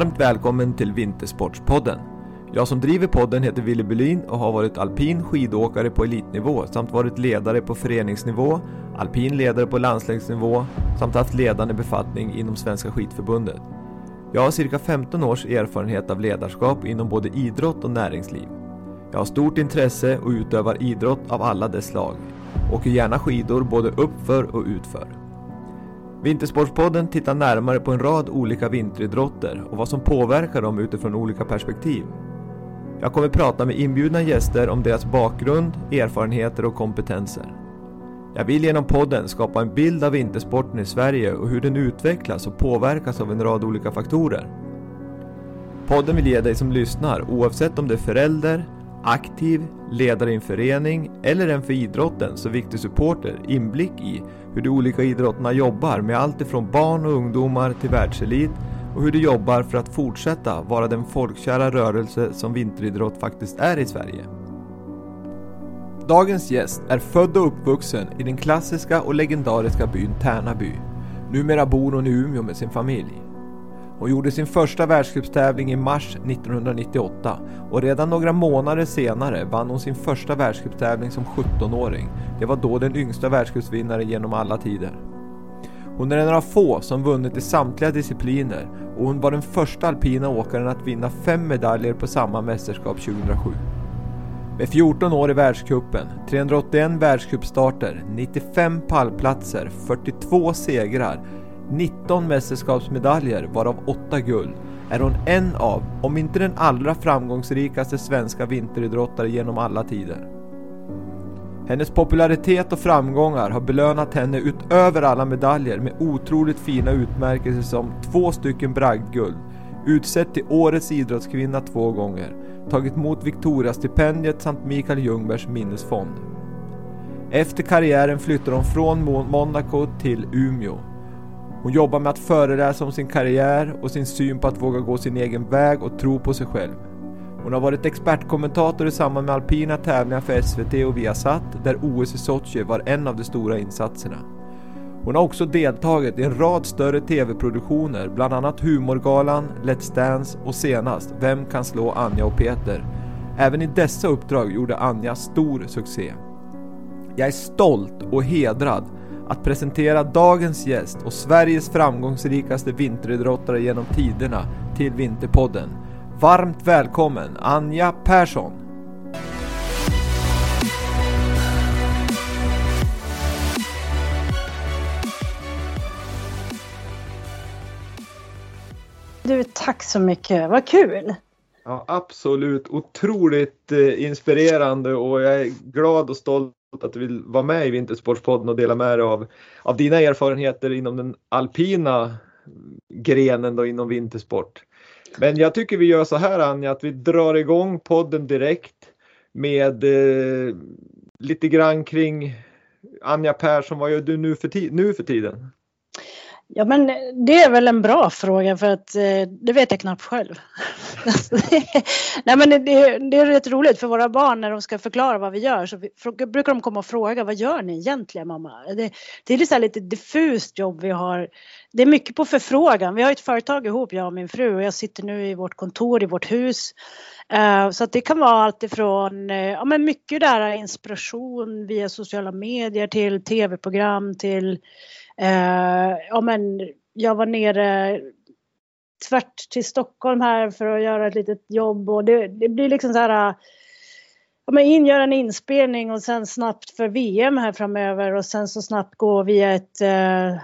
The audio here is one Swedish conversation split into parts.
Varmt välkommen till Vintersportspodden. Jag som driver podden heter Willy Bylin och har varit alpin skidåkare på elitnivå samt varit ledare på föreningsnivå, alpin ledare på landslagsnivå samt haft ledande befattning inom Svenska skidförbundet. Jag har cirka 15 års erfarenhet av ledarskap inom både idrott och näringsliv. Jag har stort intresse och utövar idrott av alla dess slag. Åker gärna skidor både uppför och utför. Vintersportspodden tittar närmare på en rad olika vinteridrotter och vad som påverkar dem utifrån olika perspektiv. Jag kommer prata med inbjudna gäster om deras bakgrund, erfarenheter och kompetenser. Jag vill genom podden skapa en bild av vintersporten i Sverige och hur den utvecklas och påverkas av en rad olika faktorer. Podden vill ge dig som lyssnar, oavsett om du är förälder, aktiv, ledare i en förening eller en för idrotten så viktig supporter inblick i hur de olika idrotterna jobbar med allt ifrån barn och ungdomar till världselit och hur de jobbar för att fortsätta vara den folkkära rörelse som vinteridrott faktiskt är i Sverige. Dagens gäst är född och uppvuxen i den klassiska och legendariska byn Tärnaby. Numera bor hon i Umeå med sin familj. Hon gjorde sin första världscupstävling i mars 1998 och redan några månader senare vann hon sin första världscupstävling som 17-åring. Det var då den yngsta världscupsvinnaren genom alla tider. Hon är en av få som vunnit i samtliga discipliner och hon var den första alpina åkaren att vinna fem medaljer på samma mästerskap 2007. Med 14 år i världscupen, 381 världscupstarter, 95 pallplatser, 42 segrar, 19 mästerskapsmedaljer varav 8 guld är hon en av, om inte den allra framgångsrikaste svenska vinteridrottare genom alla tider. Hennes popularitet och framgångar har belönat henne utöver alla medaljer med otroligt fina utmärkelser som två stycken bragdguld, utsett till Årets idrottskvinna två gånger, tagit emot Victoria-stipendiet samt Mikael Ljungbergs minnesfond. Efter karriären flyttar hon från Monaco till Umeå. Hon jobbar med att föreläsa om sin karriär och sin syn på att våga gå sin egen väg och tro på sig själv. Hon har varit expertkommentator i samband med alpina tävlingar för SVT och Viasat där OS i Sochi var en av de stora insatserna. Hon har också deltagit i en rad större TV-produktioner, bland annat Humorgalan, Let's Dance och senast Vem kan slå Anja och Peter? Även i dessa uppdrag gjorde Anja stor succé. Jag är stolt och hedrad att presentera dagens gäst och Sveriges framgångsrikaste vinteridrottare genom tiderna till Vinterpodden. Varmt välkommen Anja Persson! Du, tack så mycket. Vad kul! Ja, absolut. Otroligt eh, inspirerande och jag är glad och stolt att du vill vara med i Vintersportspodden och dela med dig av, av dina erfarenheter inom den alpina grenen då inom vintersport. Men jag tycker vi gör så här Anja, att vi drar igång podden direkt med eh, lite grann kring Anja Persson, vad gör du nu för, nu för tiden? Ja men det är väl en bra fråga för att eh, det vet jag knappt själv. Nej men det, det, är rätt roligt för våra barn när de ska förklara vad vi gör så vi, brukar de komma och fråga vad gör ni egentligen mamma? Det, det är lite, lite diffust jobb vi har. Det är mycket på förfrågan. Vi har ett företag ihop jag och min fru och jag sitter nu i vårt kontor i vårt hus. Eh, så att det kan vara allt ifrån eh, ja, men mycket där inspiration via sociala medier till tv-program till uh, ja, men jag var nere tvärt till Stockholm här för att göra ett litet jobb och det, det blir liksom så här ja, men in, göra en inspelning och sen snabbt för VM här framöver och sen så snabbt gå via ett eh,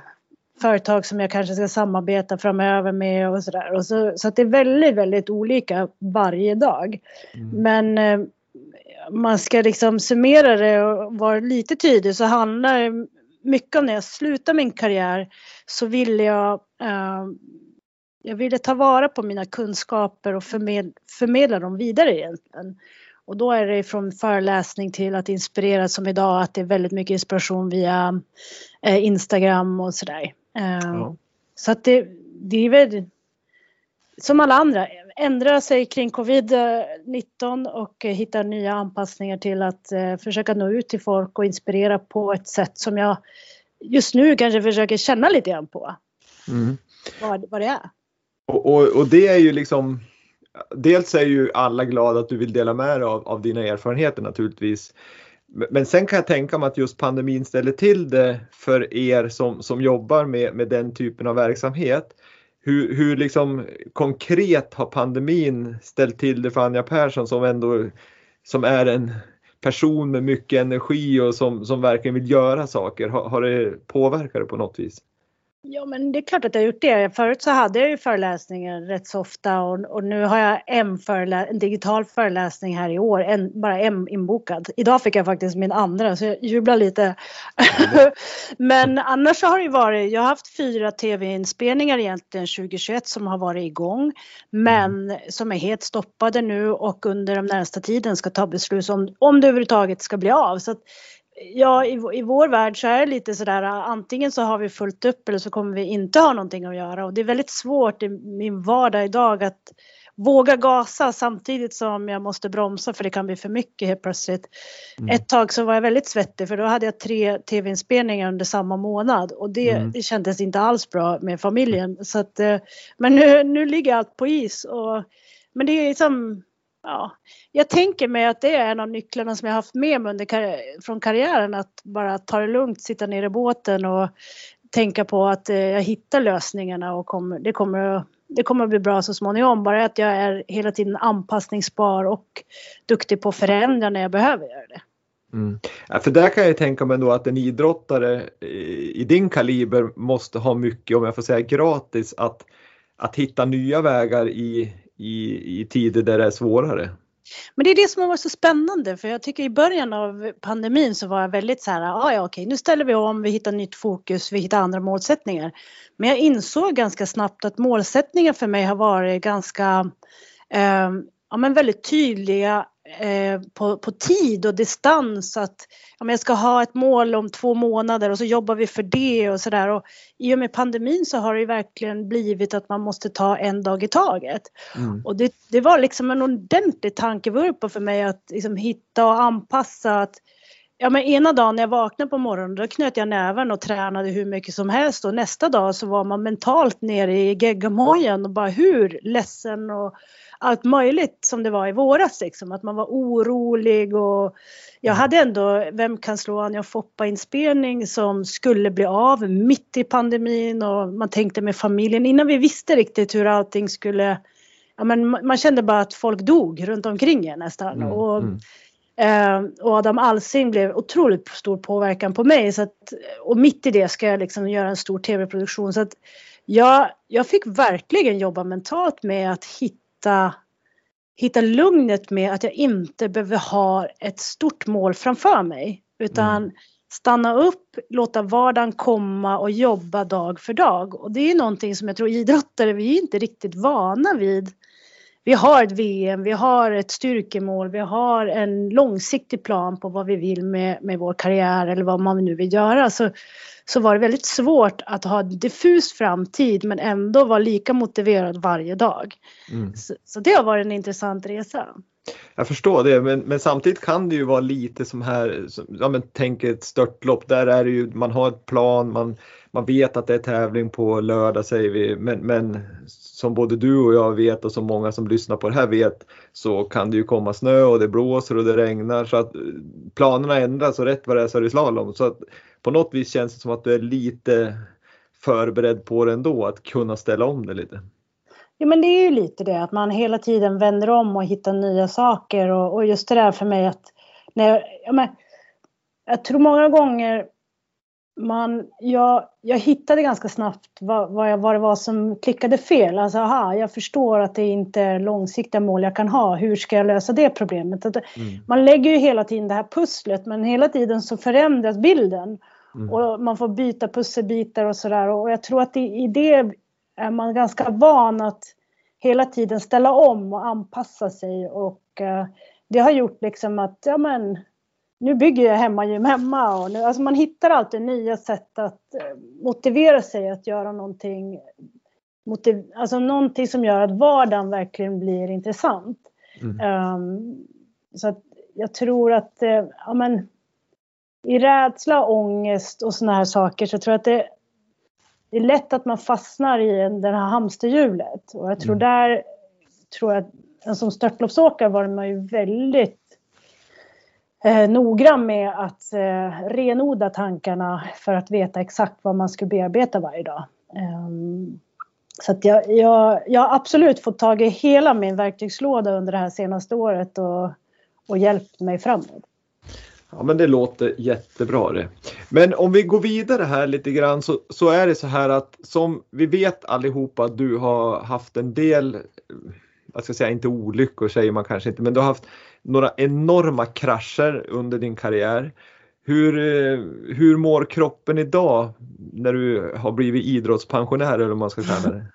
företag som jag kanske ska samarbeta framöver med och sådär. Så, så att det är väldigt, väldigt olika varje dag. Mm. Men eh, man ska liksom summera det och vara lite tydlig så handlar det mycket om när jag slutar min karriär så vill jag eh, jag ville ta vara på mina kunskaper och förmed, förmedla dem vidare egentligen. Och då är det från föreläsning till att inspirera som idag att det är väldigt mycket inspiration via eh, Instagram och sådär. Eh, ja. Så att det, det är väl som alla andra, ändra sig kring covid-19 och eh, hitta nya anpassningar till att eh, försöka nå ut till folk och inspirera på ett sätt som jag just nu kanske försöker känna lite grann på. Mm. Vad, vad det är. Och, och, och, det är ju liksom Dels är ju alla glada att du vill dela med dig av, av dina erfarenheter naturligtvis. Men sen kan jag tänka mig att just pandemin ställer till det för er som, som jobbar med, med den typen av verksamhet. Hur, hur liksom konkret har pandemin ställt till det för Anja Persson som ändå som är en person med mycket energi och som, som verkligen vill göra saker? Har, har det påverkat det på något vis? Ja men det är klart att jag har gjort det. Förut så hade jag ju föreläsningar rätt så ofta och, och nu har jag en, en, digital föreläsning här i år, en, bara en inbokad. Idag fick jag faktiskt min andra så jag jublar lite. men annars har det varit, jag har haft fyra tv-inspelningar egentligen 2021 som har varit igång men mm. som är helt stoppade nu och under den närmsta tiden ska ta beslut om, om det överhuvudtaget ska bli av. Så att, Ja, i, i vår värld så är det lite sådär antingen så har vi fullt upp eller så kommer vi inte ha någonting att göra och det är väldigt svårt i min vardag idag att våga gasa samtidigt som jag måste bromsa för det kan bli för mycket helt plötsligt. Mm. Ett tag så var jag väldigt svettig för då hade jag tre tv-inspelningar under samma månad och det, mm. det kändes inte alls bra med familjen. Så att, eh, men nu, nu ligger allt på is och men det är liksom ja, jag tänker mig att det är en av nycklarna som jag haft med mig under, från karriären att bara ta det lugnt, sitta ner i båten och tänka på att eh, jag hittar lösningarna och kommer, det, kommer, det kommer att bli bra så småningom. Bara att jag är hela tiden anpassningsbar och duktig på att förändra när jag behöver göra det. Mm. Ja, för där kan jag tänka mig då att en idrottare i din kaliber måste ha mycket, om jag får säga gratis, att, att hitta nya vägar i, i, i tider där det är svårare. Men det är det som har varit så spännande för jag tycker i början av pandemin så var jag väldigt så här, ah, ja okej nu ställer vi om, vi hittar nytt fokus, vi hittar andra målsättningar. Men jag insåg ganska snabbt att målsättningar för mig har varit ganska, eh, ja men väldigt tydliga Eh, på, på, tid och distans att ja, jag ska ha ett mål om två månader och så jobbar vi för det och sådär. I och med pandemin så har det verkligen blivit att man måste ta en dag i taget. Mm. Och det, det, var liksom en ordentlig tankevurpa för mig att liksom hitta och anpassa att Ja men ena dagen när jag vaknade på morgonen då knöt jag näven och tränade hur mycket som helst och nästa dag så var man mentalt nere i geggamojen och bara hur ledsen och allt möjligt som det var i våras liksom. Att man var orolig och jag mm. hade ändå Vem kan slå Anja Foppa inspelning som skulle bli av mitt i pandemin och man tänkte med familjen innan vi visste riktigt hur allting skulle Ja, men man kände bara att folk dog runt omkring en nästan. Mm, och, mm. Och Adam Alsing blev otroligt stor påverkan på mig. Så att, och mitt i det ska jag liksom göra en stor tv-produktion. Så att jag, jag fick verkligen jobba mentalt med att hitta hitta, hitta lugnet med att jag inte behöver ha ett stort mål framför mig. Utan mm. stanna upp, låta vardagen komma och jobba dag för dag. Och det är någonting som jag tror idrottare, vi är inte riktigt vana vid. Vi har ett VM, vi har ett styrkemål, vi har en långsiktig plan på vad vi vill med, med vår karriär eller vad man nu vill göra. Så så var det väldigt svårt att ha en diffus framtid men ändå vara lika motiverad varje dag. Mm. Så, så, det har varit en intressant resa. Jag förstår det, men, men samtidigt kan det ju vara lite som här, som, ja men tänk ett störtlopp, där är det ju, man har ett plan, man, man vet att det är tävling på lördag säger vi, men, men som både du och jag vet och som många som lyssnar på det här vet så kan det ju komma snö och det blåser och det regnar så att eh, planerna ändras och rätt vad det är så är det slalom. Så att på något vis känns det som att du är lite förberedd på det ändå, att kunna ställa om det lite. Ja men det är ju lite det att man hela tiden vänder om och hittar nya saker och, och just det där för mig att när jag, jag, men, jag tror många gånger man, jag, jag hittade ganska snabbt vad, vad, jag, vad det var som klickade fel. Alltså, aha, jag förstår att det inte är långsiktiga mål jag kan ha. Hur ska jag lösa det problemet? Mm. Man lägger ju hela tiden det här pusslet men hela tiden så förändras bilden. Mm. Och man får byta pusselbitar och sådär. Och jag tror att i, i det är man ganska van att hela tiden ställa om och anpassa sig. Och uh, det har gjort liksom att, ja men, nu bygger jag hemmagym hemma. Och nu, alltså man hittar alltid nya sätt att uh, motivera sig att göra någonting. Motiv, alltså någonting som gör att vardagen verkligen blir intressant. Mm. Um, så att jag tror att, uh, ja men, i rädsla, ångest och såna här saker så tror jag att det, det är lätt att man fastnar i det här hamsterhjulet. Och jag tror mm. där, tror jag, som störtloppsåkare var man ju väldigt eh, noggrann med att eh, renodla tankarna för att veta exakt vad man skulle bearbeta varje dag. Um, så att jag, jag, jag har absolut fått tag i hela min verktygslåda under det här senaste året och, och hjälpt mig framåt. Ja men det låter jättebra det. Men om vi går vidare här lite grann så, så är det så här att som vi vet allihopa att du har haft en del, jag ska säga inte olyckor säger man kanske inte, men du har haft några enorma krascher under din karriär. Hur, eh, hur mår kroppen idag när du har blivit idrottspensionär eller vad man ska kalla det?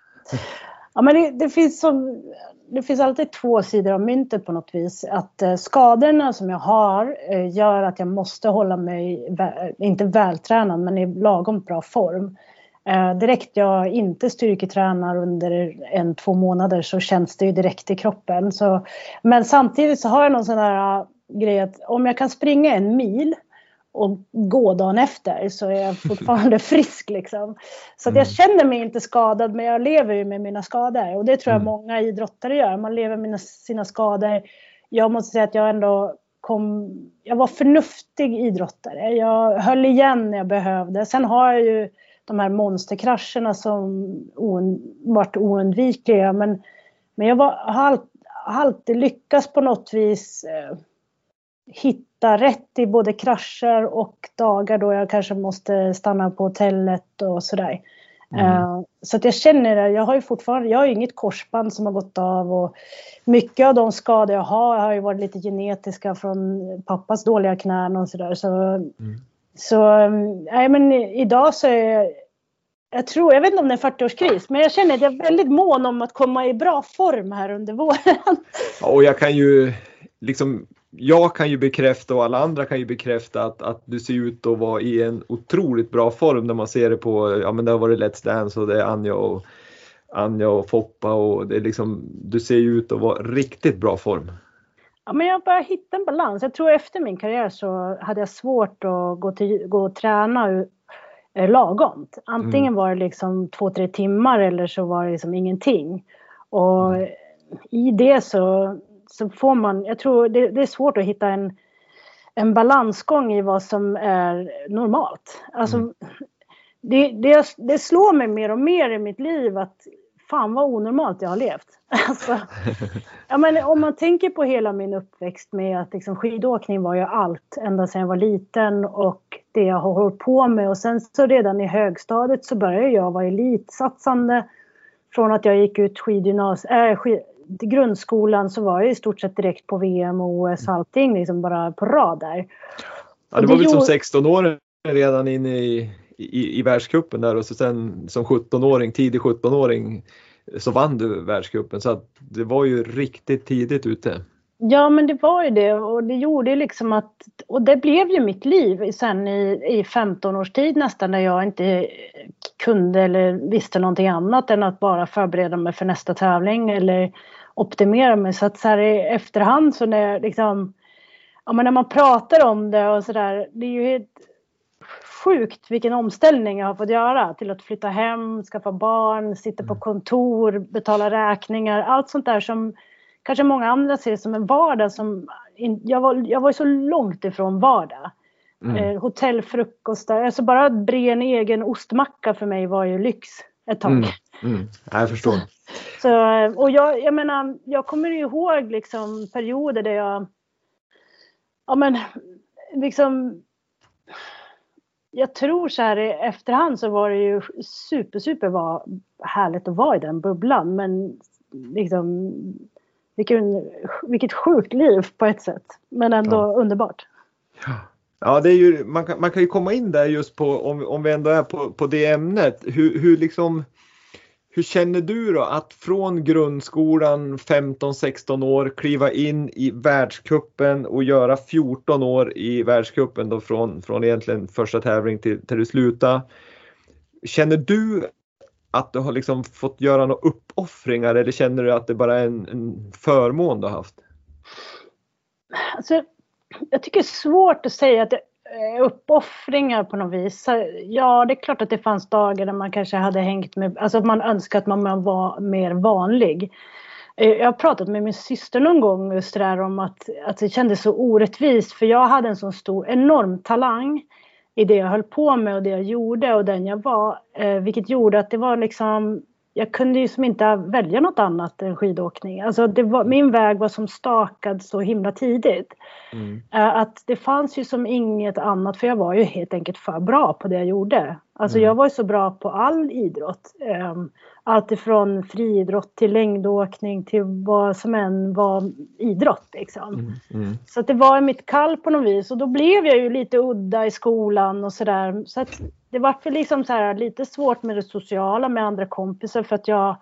Ja, men det, det finns som, det finns alltid två sidor av myntet på något vis. Att eh, skadorna som jag har eh, gör att jag måste hålla mig, vä inte vältränad, men i lagom bra form. Eh, direkt jag inte styrketränar under en, två månader så känns det ju direkt i kroppen. Så, men samtidigt så har jag någon sån där uh, grej att om jag kan springa en mil och gå dagen efter så är jag fortfarande frisk liksom. Så att jag mm. känner mig inte skadad men jag lever ju med mina skador och det tror jag mm. många idrottare gör. Man lever med sina skador. Jag måste säga att jag ändå kom, jag var förnuftig idrottare. Jag höll igen när jag behövde. Sen har jag ju de här monsterkrascherna som ound, varit oundvikliga men, men jag var, har, alltid lyckats på något vis eh, hitta rätt i både krascher och dagar då jag kanske måste stanna på hotellet och sådär. Mm. Uh, så att jag känner det, jag har ju fortfarande, jag har ju inget korsband som har gått av och mycket av de skador jag har har ju varit lite genetiska från pappas dåliga knän och sådär. Så, mm så mm, nej men idag så är jag, jag tror, jag vet inte om det är 40-årskris, men jag känner att jag är väldigt mån om att komma i bra form här under våren. Ja, och jag kan ju liksom jag kan ju bekräfta och alla andra kan ju bekräfta att, att du ser ut att vara i en otroligt bra form när man ser det på, ja men det har varit Let's Dance och det är Anja och, Anja och Foppa och det är liksom, du ser ju ut att vara riktigt bra form. Ja, men jag bara hitta en balans. Jag tror efter min karriär så hade jag svårt att gå, till, gå och träna eh, lagomt. Antingen mm. var det liksom två, tre timmar eller så var det liksom ingenting. Och mm. i det så så får man, jag tror det, det, är svårt att hitta en, en balansgång i vad som är normalt. Alltså, mm. det, det, det slår mig mer och mer i mitt liv att fan vad onormalt jag har levt. Alltså, ja, men om man tänker på hela min uppväxt med att liksom, skidåkning var ju allt ända sedan jag var liten och det jag har hållit på med och sen så redan i högstadiet så började jag vara elitsatsande från att jag gick ut skidgymnas, äh, skid, grundskolan så var jag i stort sett direkt på VM och OS och allting liksom bara på rad där. Ja, det var väl som 16-åring redan inne i, i, i världscupen där och så sen som 17-åring, tidig 17-åring så vann du världscupen så att det var ju riktigt tidigt ute. Ja men det var ju det och det gjorde liksom att, och det blev ju mitt liv sen i, i 15 års tid nästan när jag inte kunde eller visste någonting annat än att bara förbereda mig för nästa tävling eller optimera mig. Så att så här i efterhand så när liksom, ja men när man pratar om det och sådär, det är ju helt sjukt vilken omställning jag har fått göra till att flytta hem, skaffa barn, sitta på mm. kontor, betala räkningar, allt sånt där som kanske många andra ser som en vardag som jag var, jag var så långt ifrån vardag. Mm. Eh, hotellfrukostar, alltså bara att bre en egen ostmacka för mig var ju lyx ett tag. Mm. Mm. Jag förstår. Så, och jag, jag menar, jag kommer ihåg liksom perioder där jag, ja men liksom, jag tror så här i efterhand så var det ju super, super var härligt att vara i den bubblan. Men liksom, vilken, vilket sjukt liv på ett sätt. Men ändå ja. underbart. Ja. Ja, det är ju, man, kan, man kan ju komma in där just på, om, om vi ändå är på, på det ämnet, hur, hur liksom hur känner du då att från grundskolan 15-16 år kliva in i världskuppen och göra 14 år i världskuppen då från, från egentligen första tävling till, till du slutar. Känner du att du har liksom fått göra några uppoffringar eller känner du att det bara är en, en förmån du har haft? Alltså, jag tycker det är svårt att säga att jag Eh, uppoffringar på något vis. Ja, det är klart att det fanns dagar där man kanske hade hängt med, alltså att man önskade att man var mer vanlig. Eh, jag har pratat med min syster någon gång just det där om att, att det kändes så orättvist för jag hade en sån stor, enorm talang i det jag höll på med och det jag gjorde och den jag var. Eh, vilket gjorde att det var liksom jag kunde ju som inte välja något annat än skidåkning. Alltså det var, min väg var som stakad så himla tidigt. Mm. Uh, att det fanns ju som inget annat, för jag var ju helt enkelt för bra på det jag gjorde. Alltså mm. jag var ju så bra på all idrott. Um, allt ifrån friidrott till längdåkning till vad som än var idrott. Liksom. Mm, mm. Så det var mitt kall på något vis och då blev jag ju lite udda i skolan och sådär. Så att det var för liksom så här, lite svårt med det sociala med andra kompisar för att jag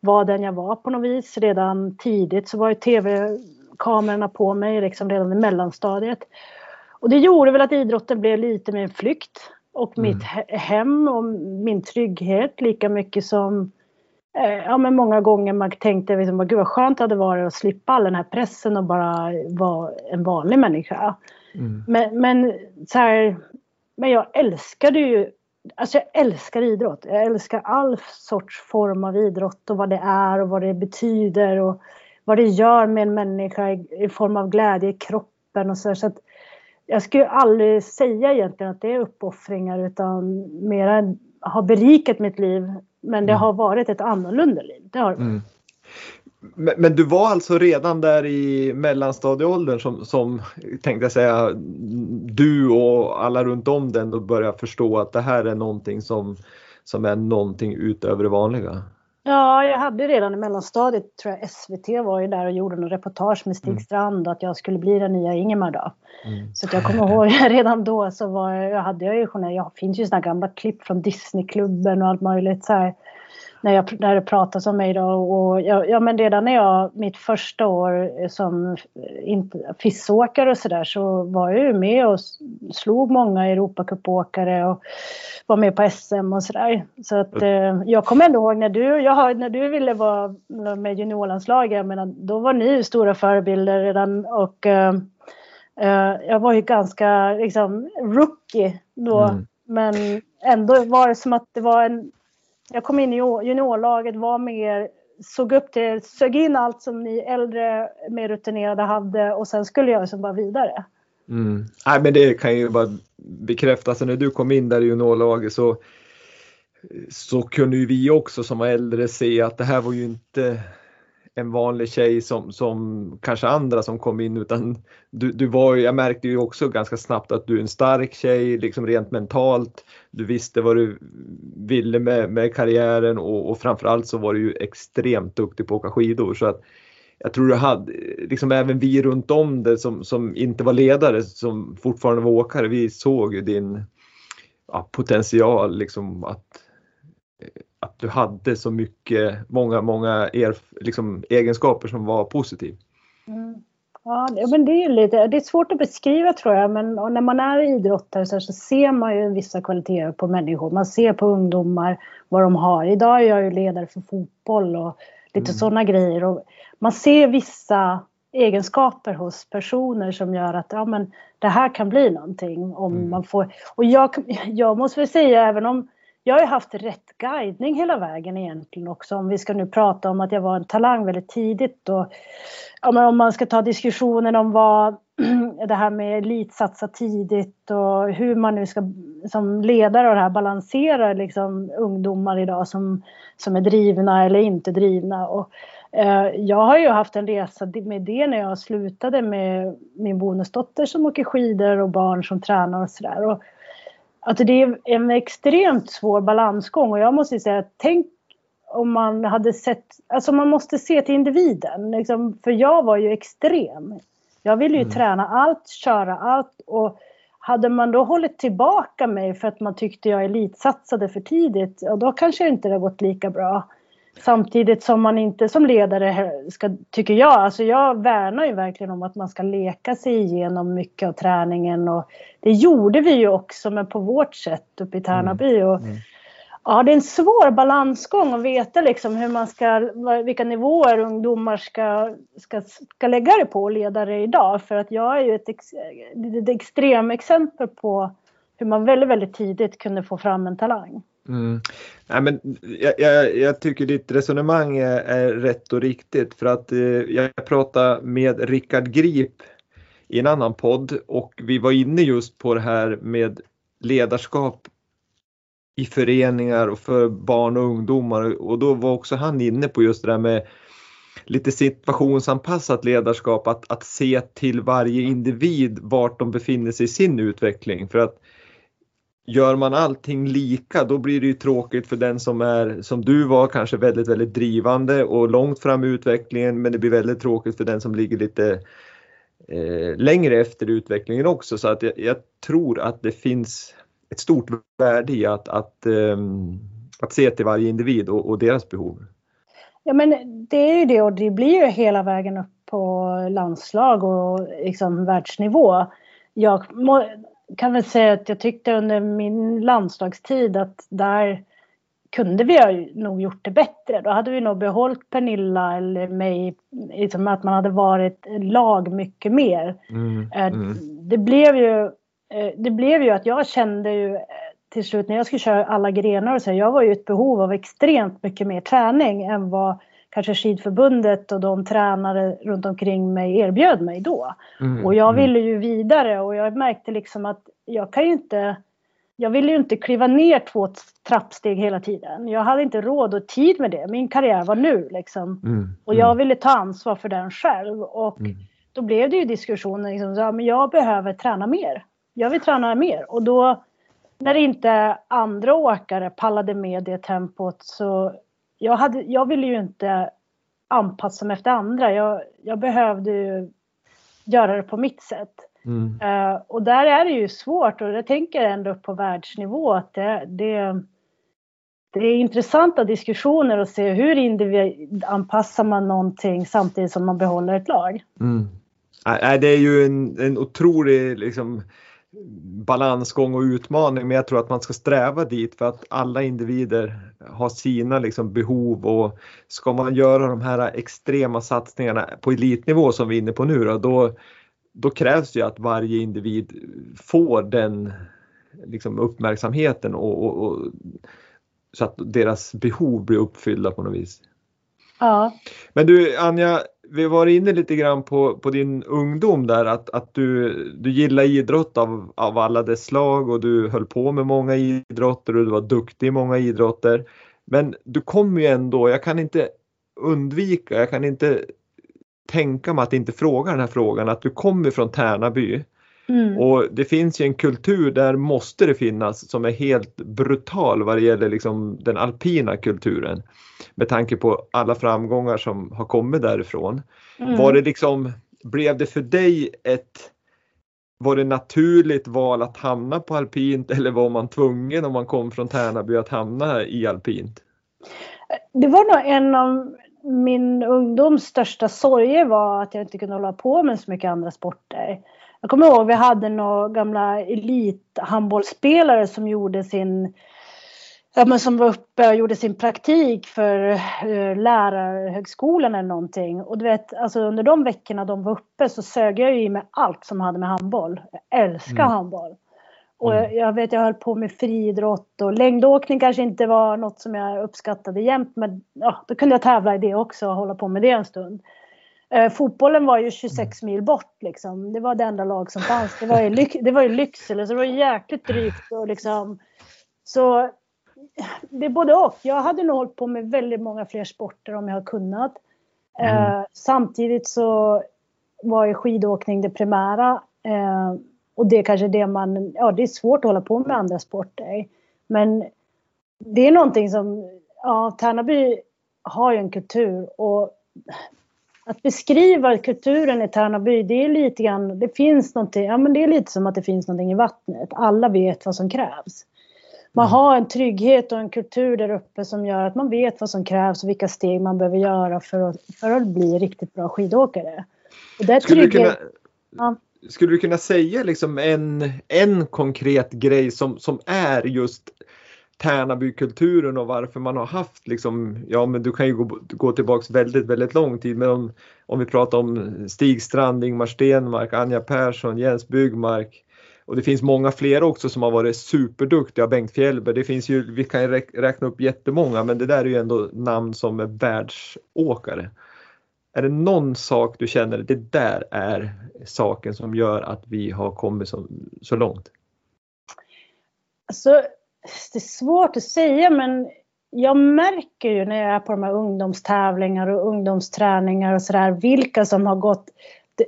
var den jag var på något vis. Redan tidigt så var ju tv-kamerorna på mig liksom redan i mellanstadiet. Och det gjorde väl att idrotten blev lite en flykt och mm. mitt hem och min trygghet lika mycket som Eh, ja, men många gånger man tänkte liksom, gud vad skönt det hade varit att slippa all den här pressen och bara vara en vanlig människa. Mm. Men, men, så här, men jag älskade ju, alltså jag älskar idrott. Jag älskar all sorts form av idrott och vad det är och vad det betyder och vad det gör med en människa i, form av glädje i kroppen och så. så att jag skulle aldrig säga egentligen att det är uppoffringar utan mera har berikat mitt liv men det mm. har varit ett annorlunda liv. Det har mm. Men, men, du var alltså redan där i mellanstadieåldern som, som tänkte jag säga, du och alla runt om den och började förstå att det här är någonting som, som är någonting utöver det vanliga? Ja, jag hade redan i mellanstadiet, tror jag SVT var ju där och gjorde någon reportage med Stig mm. Strand att jag skulle bli den nya Ingemar då. Mm. Så jag kommer ihåg redan då så var jag, hade jag ju journal, jag finns ju sådana gamla klipp från Disneyklubben och allt möjligt så här när, jag, när det pratas om mig då. Och jag, ja, men redan när jag, mitt första år som FIS-åkare och sådär så var jag ju med och slog många Europacupåkare och var med på SM och sådär. Så att eh, jag kommer ändå ihåg när du, jag, när du ville vara med juniorlandslaget, jag menar, då var ni stora förebilder redan och eh, eh, jag var ju ganska liksom rookie då. Mm. Men ändå var det som att det var en jag kom in i juniorlaget, var mer, såg upp till, sög in allt som ni äldre, mer rutinerade hade och sen skulle jag liksom bara vidare. Mm. Nej, men det kan ju bara bekräftas. alltså när du kom in där i juniorlaget så, så kunde ju vi också som var äldre se att det här var ju inte en vanlig tjej som, som kanske andra som kom in utan du, du var jag märkte ju också ganska snabbt att du är en stark tjej liksom rent mentalt. Du visste vad du ville med, med karriären och, och framförallt så var du ju extremt duktig på att åka skidor så att jag tror du hade, liksom även vi runt om det som, som inte var ledare som fortfarande var åkare, vi såg ju din ja, potential liksom att att du hade så mycket, många, många er, liksom, egenskaper som var positiva. Mm. Ja, men det är, lite, det är svårt att beskriva tror jag, men när man är idrottare så, så ser man ju vissa kvaliteter på människor. Man ser på ungdomar vad de har. Idag är jag ju ledare för fotboll och lite mm. sådana grejer. Och man ser vissa egenskaper hos personer som gör att ja, men det här kan bli någonting. Om mm. man får, och jag, jag måste väl säga, även om jag har haft rätt guidning hela vägen egentligen också. Om vi ska nu prata om att jag var en talang väldigt tidigt. Och, ja, om man ska ta diskussionen om vad det här med elitsatsa tidigt och hur man nu ska som ledare av det här balansera liksom, ungdomar idag som, som är drivna eller inte drivna. Och, eh, jag har ju haft en resa med det när jag slutade med min bonusdotter som åker skidor och barn som tränar och sådär att det är en extremt svår balansgång och jag måste säga, tänk om man hade sett, alltså man måste se till individen. Liksom, för jag var ju extrem. Jag ville ju mm. träna allt, köra allt och hade man då hållit tillbaka mig för att man tyckte jag elitsatsade för tidigt, ja, då kanske det inte hade gått lika bra. Samtidigt som man inte som ledare ska, tycker jag, alltså jag värnar ju verkligen om att man ska leka sig igenom mycket av träningen och det gjorde vi ju också men på vårt sätt uppe i Tärnaby. Mm. Och, mm. Ja, det är en svår balansgång att veta liksom hur man ska, vilka nivåer ungdomar ska, ska, ska lägga det på och leda det idag. För att jag är ju ett, ett extremexempel på hur man väldigt, väldigt tidigt kunde få fram en talang. Mm. Nej, men jag, jag, jag, tycker ditt resonemang är, är, rätt och riktigt för att eh, jag pratade med Rickard Grip i en annan podd och vi var inne just på det här med ledarskap i föreningar och för barn och ungdomar och då var också han inne på just det där med lite situationsanpassat ledarskap, att, att se till varje individ vart de befinner sig i sin utveckling. För att gör man allting lika då blir det ju tråkigt för den som är som du var kanske väldigt väldigt drivande och långt fram i utvecklingen men det blir väldigt tråkigt för den som ligger lite eh, längre efter utvecklingen också så att jag, jag, tror att det finns ett stort värde i att, att, eh, att se till varje individ och, och, deras behov. Ja men det är ju det och det blir ju hela vägen upp på landslag och liksom världsnivå. Jag må, kan väl säga att jag tyckte under min landslagstid att där kunde vi ha nog gjort det bättre. Då hade vi nog behållit Pernilla eller mig, liksom att man hade varit lag mycket mer. Mm, eh, mm. Det, blev ju, eh, det blev ju att jag kände ju eh, till slut när jag skulle köra alla grenar och så, jag var ju ett behov av extremt mycket mer träning än vad kanske skidförbundet och de tränare runt omkring mig erbjöd mig då. Mm, och jag mm. ville ju vidare och jag märkte liksom att jag kan ju inte jag ville ju inte kliva ner två trappsteg hela tiden. Jag hade inte råd och tid med det. Min karriär var nu liksom. Mm, och jag mm. ville ta ansvar för den själv. Och mm. då blev det ju diskussioner liksom, så, men jag behöver träna mer. Jag vill träna mer. Och då när inte andra åkare pallade med det tempot så jag, hade, jag ville ju inte anpassa mig efter andra. Jag, jag behövde ju göra det på mitt sätt. Mm. Uh, och där är det ju svårt och jag tänker ändå på världsnivå att det, det, det är intressanta diskussioner att se hur individanpassar man någonting samtidigt som man behåller ett lag. Mm. Det är ju en, en otrolig liksom, balansgång och utmaning men jag tror att man ska sträva dit för att alla individer har sina liksom behov och ska man göra de här extrema satsningarna på elitnivå som vi är inne på nu då, då, då krävs det att varje individ får den liksom uppmärksamheten och, och, och, så att deras behov blir uppfyllda på något vis. Ja. Men du Anja, vi var inne lite grann på, på din ungdom där att, att du, du gillar idrott av, av alla dess slag och du höll på med många idrotter och du var duktig i många idrotter. Men du kom ju ändå, jag kan inte undvika, jag kan inte tänka mig att inte fråga den här frågan, att du kommer från Tärnaby. Mm. Och det finns ju en kultur där måste det finnas som är helt brutal vad det gäller liksom den alpina kulturen med tanke på alla framgångar som har kommit därifrån. Mm. Var det liksom, blev det för dig ett var det naturligt val att hamna på alpint eller var man tvungen om man kom från Tärnaby att hamna i alpint? Det var nog en av min ungdoms största sorger var att jag inte kunde hålla på med så mycket andra sporter. Jag kommer ihåg vi hade några gamla elithandbollsspelare som gjorde sin ja, men som var uppe och gjorde sin praktik för uh, lärarhögskolan eller någonting. Och du vet, alltså under de veckorna de var uppe så sög jag i mig allt som hade med handboll. Jag älskar mm. handboll. Och mm. jag vet, jag höll på med friidrott och längdåkning kanske inte var något som jag uppskattade jämt. Men ja, då kunde jag tävla i det också och hålla på med det en stund. Eh, fotbollen var ju 26 mm. mil bort liksom. Det var det enda lag som fanns. Det var ju, det var ju Lycksele så det var jäkligt drygt och liksom. Så det är både och. Jag hade nog hållit på med väldigt många fler sporter om jag hade kunnat. Mm. Eh, samtidigt så var ju skidåkning det primära. Eh, och det är kanske det man, ja det är svårt att hålla på med andra sporter. Men det är någonting som, ja Tärnaby har ju en kultur och att beskriva kulturen i Tärnaby, det är lite grann, det finns någonting, ja men det är lite som att det finns någonting i vattnet. Alla vet vad som krävs. Man mm. har en trygghet och en kultur där uppe som gör att man vet vad som krävs och vilka steg man behöver göra för att, för att bli riktigt bra skidåkare. Och det skulle, trygghet, du kunna, ja. skulle du kunna säga liksom en, en konkret grej som, som är just Tärnabykulturen och varför man har haft liksom, ja men du kan ju gå, gå tillbaks väldigt, väldigt lång tid. Men om, om vi pratar om Stig Strand, Ingmar Stenmark, Anja Persson, Jens Byggmark. Och det finns många fler också som har varit superduktiga. Bengt Fjällberg, det finns ju, vi kan ju räkna upp jättemånga men det där är ju ändå namn som är världsåkare. Är det någon sak du känner, det där är saken som gör att vi har kommit så, så långt? Alltså, det är svårt att säga men jag märker ju när jag är på de här ungdomstävlingar och ungdomsträningar och sådär vilka som har gått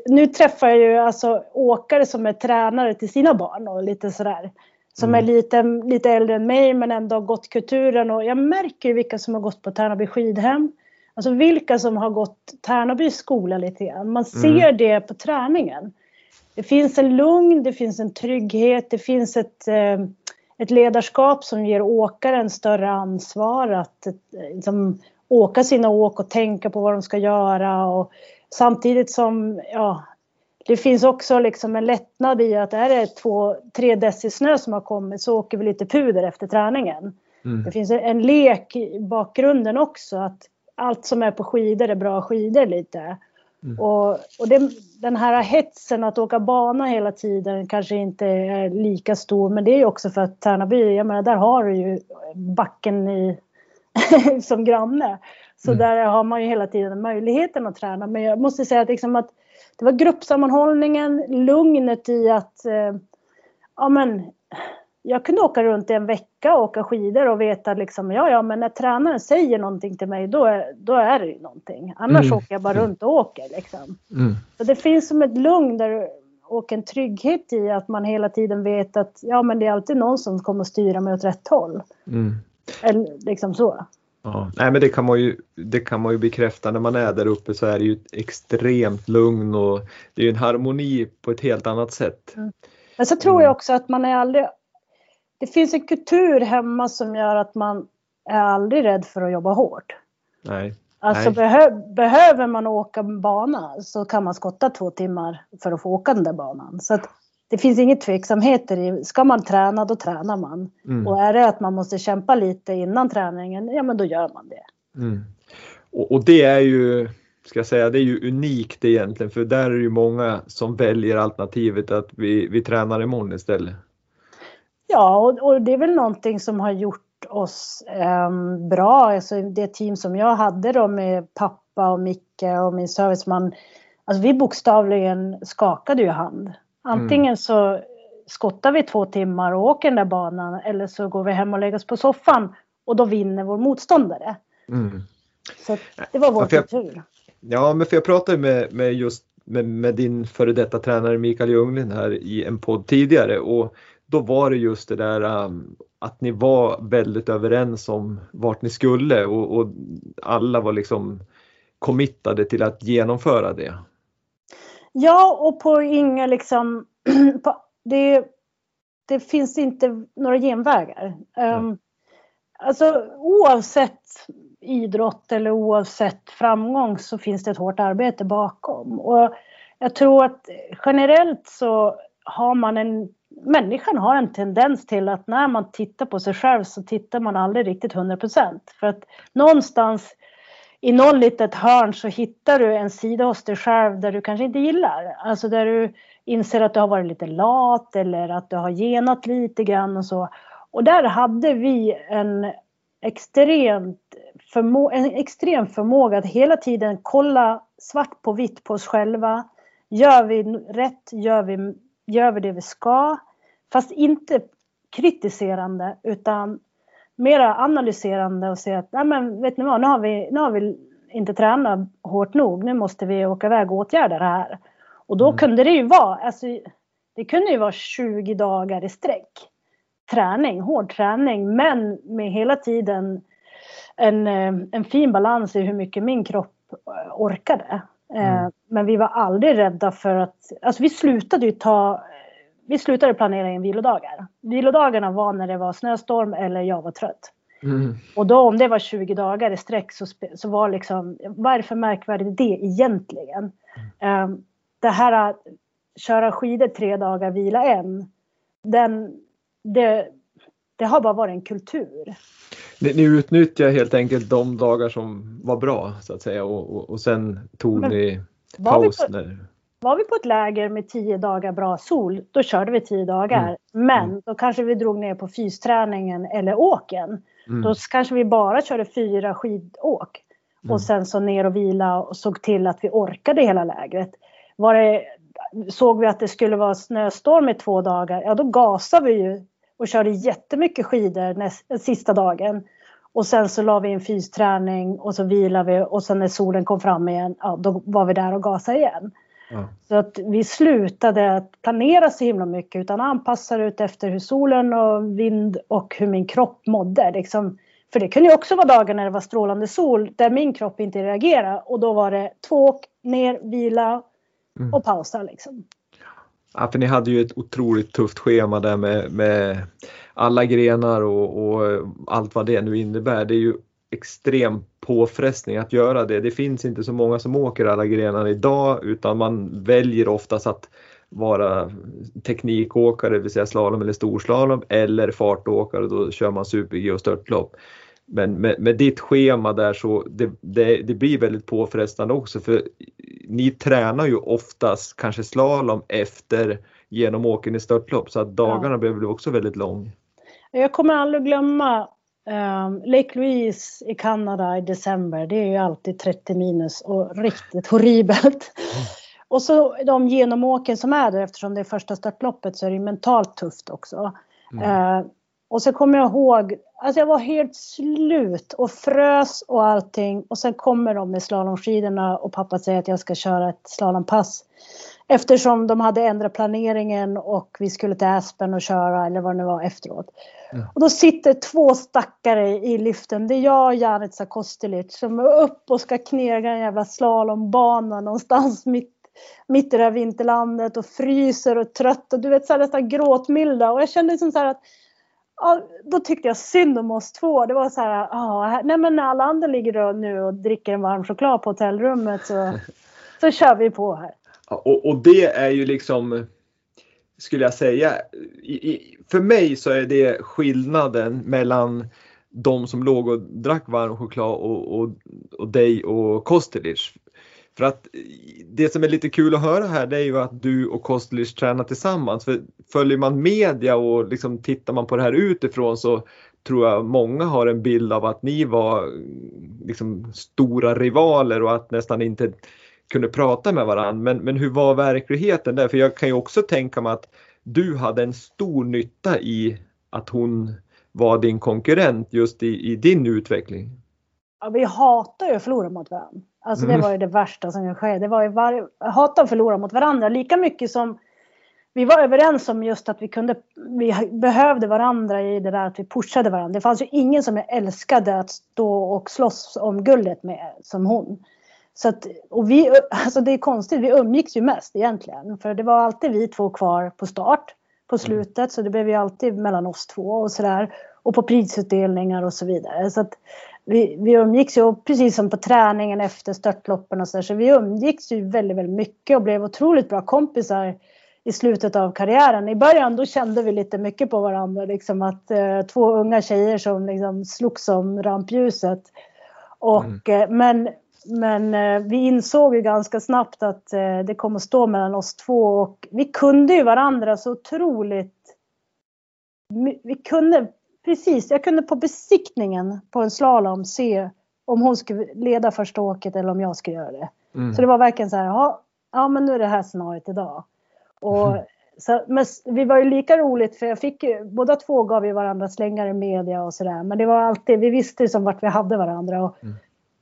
nu träffar jag ju alltså åkare som är tränare till sina barn och lite sådär. Som mm. är lite, lite äldre än mig men ändå har gått kulturen och jag märker ju vilka som har gått på Tärnaby skidhem. Alltså vilka som har gått Tärnaby skola lite grann. Man ser mm. det på träningen. Det finns en lugn, det finns en trygghet, det finns ett, eh, ett ledarskap som ger åkaren större ansvar att liksom, åka sina åk och tänka på vad de ska göra. Och samtidigt som ja, det finns också liksom en lättnad i att är det två, tre deci snö som har kommit så åker vi lite puder efter träningen. Mm. Det finns en lek i bakgrunden också att allt som är på skidor är bra skidor lite. Mm. Och, och det, den här hetsen att åka bana hela tiden kanske inte är lika stor men det är ju också för att Tärnaby, jag menar där har du ju backen i, som granne. Så mm. där har man ju hela tiden möjligheten att träna. Men jag måste säga att, liksom att det var gruppsammanhållningen, lugnet i att eh, ja, men, jag kunde åka runt i en vecka och åka skidor och veta liksom, ja, ja, men när tränaren säger någonting till mig, då är, då är det ju någonting. Annars mm. åker jag bara runt och åker liksom. Mm. Så det finns som ett lugn där och en trygghet i att man hela tiden vet att ja, men det är alltid någon som kommer att styra mig åt rätt håll. Mm. Eller liksom så. Ja, nej men det kan, man ju, det kan man ju bekräfta när man är där uppe så är det ju extremt lugn och det är en harmoni på ett helt annat sätt. Mm. Men så tror jag också att man är aldrig det finns en kultur hemma som gör att man är aldrig rädd för att jobba hårt. Nej. Alltså Nej. Behö, behöver man åka bana så kan man skotta två timmar för att få åka den där banan. Så att det finns inget tveksamheter i, ska man träna då tränar man. Mm. Och är det att man måste kämpa lite innan träningen, ja men då gör man det. Mm. Och, och, det är ju, ska jag säga, det är ju unikt egentligen för där är det ju många som väljer alternativet att vi, vi tränar imorgon istället. Ja, och, och, det är väl någonting som har gjort oss eh, bra. Alltså det team som jag hade då med pappa och Micke och min serviceman. Alltså vi bokstavligen skakade ju hand. Antingen mm. så skottar vi två timmar och åker den där banan eller så går vi hem och lägger oss på soffan och då vinner vår motståndare. Mm. Så det var vår kultur. Ja, men för jag pratade med, med just med, med, din före detta tränare Mikael Ljunglin här i en podd tidigare och då var det just det där um, att ni var väldigt överens om vart ni skulle och, och alla var liksom committade till att genomföra det. Ja, och på inga liksom... På, det, det finns inte några genvägar. Um, alltså oavsett idrott eller oavsett framgång så finns det ett hårt arbete bakom. Och jag tror att generellt så har man en människan har en tendens till att när man tittar på sig själv så tittar man aldrig riktigt 100% För att någonstans i någon litet hörn så hittar du en sida hos dig själv där du kanske inte gillar. Alltså där du inser att du har varit lite lat eller att du har genat lite grann och så. Och där hade vi en extremt förmå en extrem förmåga att hela tiden kolla svart på vitt på oss själva. Gör vi rätt? Gör vi gör vi det vi ska. Fast inte kritiserande utan mera analyserande och säga att Nej, men vet ni vad, nu har, vi, nu har vi inte tränat hårt nog. Nu måste vi åka iväg och åtgärda det här. Och då mm. kunde det ju vara, alltså, det kunde ju vara 20 dagar i sträck. Träning, hård träning, men med hela tiden en, eh, en fin balans i hur mycket min kropp eh, orkade. Eh, mm. Men vi var aldrig rädda för att, alltså vi slutade ju ta, vi slutade planera in vilodagar. Vilodagarna var när det var snöstorm eller jag var trött. Mm. Och då om det var 20 dagar i sträck så, så var liksom, vad är det för märkvärdigt det egentligen? Mm. Um, det här att köra skidor tre dagar, vila en, den, det, det har bara varit en kultur. Ni, ni utnyttjar helt enkelt de dagar som var bra så att säga och, och, och sen tog Men, ni paus? Var vi, på, var vi på ett läger med tio dagar bra sol, då körde vi tio dagar. Mm. Men mm. då kanske vi drog ner på fysträningen eller åken. Mm. Då kanske vi bara körde fyra skidåk. Och mm. sen så ner och vila och såg till att vi orkade hela lägret. Var det, såg vi att det skulle vara snöstorm i två dagar, ja då gasade vi ju och körde jättemycket skidor näst, sista dagen. Och sen så la vi in fysträning och så vilade vi och sen när solen kom fram igen, ja då var vi där och gasade igen. Ja. Så att vi slutade att planera så himla mycket utan anpassade ut efter hur solen och vind och hur min kropp mådde. Liksom. För det kunde ju också vara dagar när det var strålande sol där min kropp inte reagerade och då var det två åk, ner, vila mm. och pausa liksom. Ja, för ni hade ju ett otroligt tufft schema där med, med alla grenar och, och, allt vad det nu innebär. Det är ju extrem påfrestning att göra det. Det finns inte så många som åker alla grenar idag utan man väljer oftast att vara teknikåkare, det vill säga slalom eller storslalom eller fartåkare, då kör man super-G och störtlopp. Men med, med ditt schema där så det, det, det, blir väldigt påfrestande också för ni tränar ju oftast kanske slalom efter genomåken i störtlopp så att dagarna ja. blev också väldigt långa. Jag kommer aldrig glömma um, Lake Louise i Kanada i december. Det är ju alltid 30 minus och riktigt horribelt. Mm. Och så de genomåken som är där eftersom det är första startloppet så är det mentalt tufft också. Mm. Uh, och så kommer jag ihåg, alltså jag var helt slut och frös och allting. Och sen kommer de med slalomskidorna och pappa säger att jag ska köra ett slalompass. Eftersom de hade ändrat planeringen och vi skulle till Aspen och köra eller vad det nu var efteråt. Mm. Och då sitter två stackare i liften. Det är jag och Janica Kostelic som är upp och ska knega en jävla slalombana någonstans mitt, mitt i det här vinterlandet och fryser och trött och du vet så här nästan gråtmilda. Och jag kände liksom så att ja, då tyckte jag synd om oss två. Det var så här, ja, nej men när alla andra ligger nu och dricker en varm choklad på hotellrummet så, så kör vi på här. Och, och det är ju liksom, skulle jag säga, i, i, för mig så är det skillnaden mellan de som låg och drack varm choklad och, och, och dig och Kostelic. För att det som är lite kul att höra här det är ju att du och Kostelic tränar tillsammans. För följer man media och liksom tittar man på det här utifrån så tror jag många har en bild av att ni var liksom stora rivaler och att nästan inte kunde prata med varandra. Men, men hur var verkligheten där? För jag kan ju också tänka mig att du hade en stor nytta i att hon var din konkurrent just i, i din utveckling. Ja, vi hatar ju att förlora mot varandra. Alltså mm. det var ju det värsta som kunde ske. Det var ju var... hata att förlora mot varandra lika mycket som vi var överens om just att vi kunde, vi behövde varandra i det där att vi pushade varandra. Det fanns ju ingen som jag älskade att stå och slåss om guldet med som hon. Så att, och vi, alltså det är konstigt, vi umgicks ju mest egentligen. För det var alltid vi två kvar på start, på mm. slutet. Mm. Så det blev ju alltid mellan oss två och sådär. Och på prisutdelningar och så vidare. Så att vi, vi umgicks ju precis som på träningen efter störtloppen och så där, Så vi umgicks ju väldigt, väldigt mycket och blev otroligt bra kompisar i slutet av karriären. I början då kände vi lite mycket på varandra. Liksom att eh, två unga tjejer som liksom slogs om rampljuset. Och, mm. eh, men men eh, vi insåg ju ganska snabbt att eh, det kommer stå mellan oss två och vi kunde ju varandra så otroligt. Vi kunde precis, jag kunde på besiktningen på en slalom se om hon skulle leda första åket eller om jag skulle göra det. Mm. Så det var verkligen så här, ja, ja men nu är det här scenariot idag. Och, mm. så, men vi var ju lika roligt för jag fick ju, båda två gav ju varandra slängar i media och sådär. Men det var alltid, vi visste som vart vi hade varandra. Och, mm.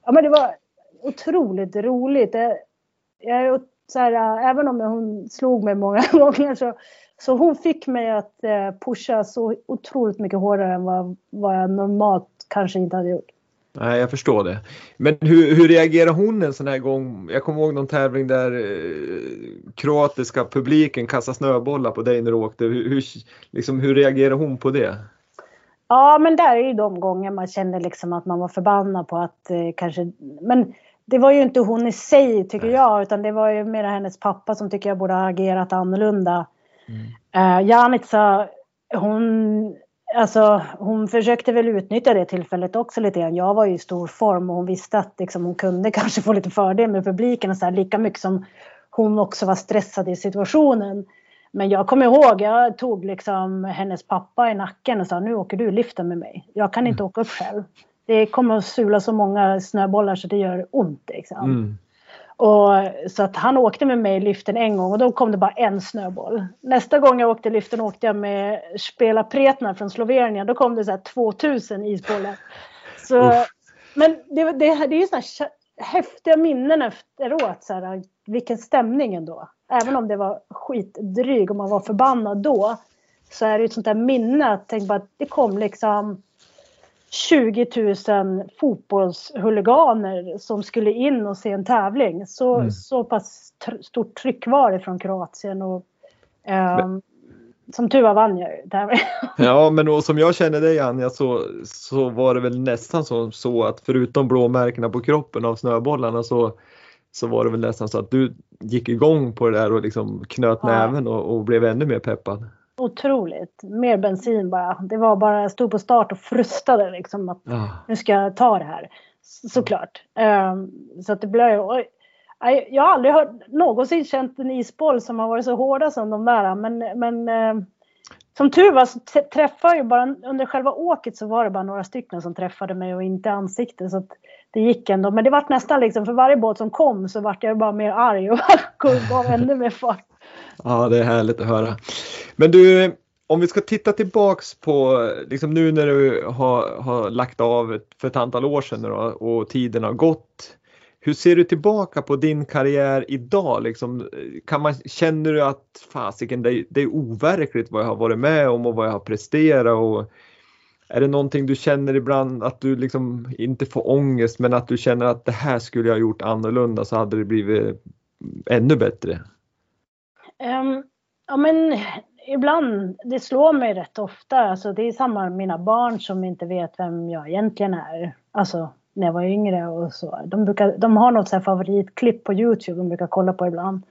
Ja men det var otroligt roligt. Jag, jag så här, även om hon slog mig många gånger så, så hon fick mig att eh, pusha så otroligt mycket hårdare än vad, vad jag normalt kanske inte hade gjort. Nej, jag förstår det. Men hur, hur reagerar hon en sån här gång? Jag kommer ihåg någon tävling där eh, kroatiska publiken kastade snöbollar på dig när du åkte. Hur, hur, liksom, hur reagerar hon på det? Ja, men där är ju de gånger man känner liksom att man var förbannad på att eh, kanske... Men det var ju inte hon i sig tycker jag utan det var ju mer hennes pappa som tycker jag borde ha agerat annorlunda. Mm. Uh, Janica, hon alltså hon försökte väl utnyttja det tillfället också lite grann. Jag var ju i stor form och hon visste att liksom, hon kunde kanske få lite fördel med publiken och så här, lika mycket som hon också var stressad i situationen. Men jag kommer ihåg, jag tog liksom hennes pappa i nacken och sa nu åker du liften med mig. Jag kan inte mm. åka upp själv. Det kommer att sula så många snöbollar så det gör ont. Liksom. Mm. Och, så att han åkte med mig i liften en gång och då kom det bara en snöboll. Nästa gång jag åkte liften åkte jag med Spela Pretna från Slovenien. Då kom det så här 2000 isbollar. Så, men det, det, det är ju sådana häftiga minnen efteråt. Så här, vilken stämning ändå. Även om det var skitdryg och man var förbannad då. Så är det ett sånt där minne. Tänk bara att det kom liksom 20 000 fotbollshuliganer som skulle in och se en tävling. Så, mm. så pass stort tryck var det från Kroatien. Och, um, som tur var vann jag tävlingen. Ja, men och som jag känner dig Anja så, så var det väl nästan så, så att förutom blåmärkena på kroppen av snöbollarna så, så var det väl nästan så att du gick igång på det där och liksom knöt ja. näven och, och blev ännu mer peppad otroligt. Mer bensin bara. Det var bara, jag stod på start och frustade liksom att ja. nu ska jag ta det här. Såklart. Um, så att det blev ju... Jag har aldrig hört, någonsin känt en isboll som har varit så hårda som de där. Men, men uh, som tur var så träffade jag bara under själva åket så var det bara några stycken som träffade mig och inte ansiktet. Så det gick ändå. Men det var nästan liksom för varje båt som kom så vart jag bara mer arg och gav ännu mer fart. Ja, det är härligt att höra. Men du, om vi ska titta tillbaks på, liksom nu när du har, har lagt av för ett antal år sedan då, och tiden har gått. Hur ser du tillbaka på din karriär idag? Liksom, kan man, känner du att fasiken, det, det är overkligt vad jag har varit med om och vad jag har presterat? Och, är det någonting du känner ibland att du liksom inte får ångest men att du känner att det här skulle jag ha gjort annorlunda så hade det blivit ännu bättre? Um, ja men ibland, det slår mig rätt ofta. Alltså, det är samma med mina barn som inte vet vem jag egentligen är. Alltså när jag var yngre och så. De, brukar, de har något så favoritklipp på Youtube de brukar kolla på ibland.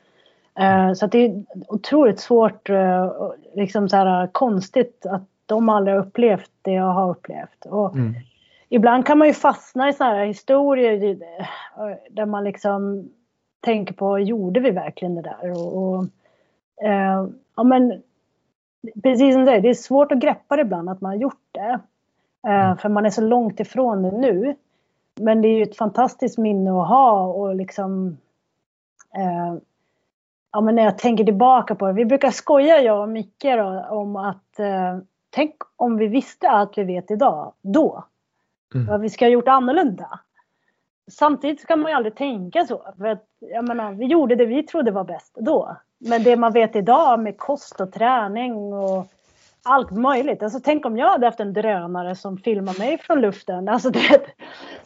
Uh, så det är otroligt svårt, uh, liksom så här konstigt att de aldrig har upplevt det jag har upplevt. Och mm. Ibland kan man ju fastna i sådana här historier där man liksom tänker på, gjorde vi verkligen det där? Och, och uh, ja, men precis som du säger, det är svårt att greppa det ibland att man har gjort det. Mm. För man är så långt ifrån det nu. Men det är ju ett fantastiskt minne att ha och liksom eh, Ja men när jag tänker tillbaka på det. Vi brukar skoja jag och Micke då, om att eh, tänk om vi visste allt vi vet idag, då. Mm. Vad vi ska ha gjort annorlunda. Samtidigt ska man ju aldrig tänka så. För att, jag menar, vi gjorde det vi trodde var bäst då. Men det man vet idag med kost och träning och allt möjligt. Alltså, tänk om jag hade haft en drönare som filmar mig från luften. Alltså, det,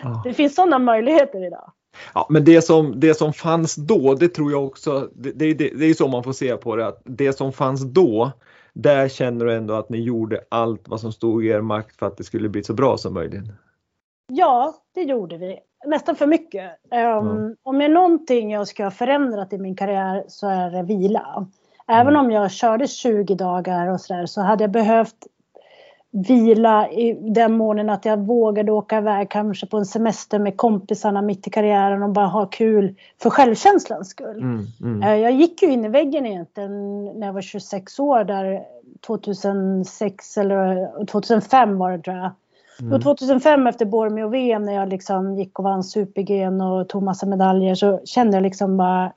ja. det finns sådana möjligheter idag. Ja, men det som, det som fanns då, det tror jag också, det, det, det är så man får se på det, att det som fanns då, där känner du ändå att ni gjorde allt vad som stod i er makt för att det skulle bli så bra som möjligt? Ja, det gjorde vi nästan för mycket. Um, mm. Om det är någonting jag ska ha förändrat i min karriär så är det vila. Även mm. om jag körde 20 dagar och sådär så hade jag behövt vila i den månen att jag vågade åka iväg kanske på en semester med kompisarna mitt i karriären och bara ha kul för självkänslans skull. Mm, mm. Eh, jag gick ju in i väggen egentligen när jag var 26 år där 2006 eller 2005 var det tror jag. Mm. 2005 efter Bormio VM när jag liksom gick och vann super och tog massa medaljer så kände jag liksom bara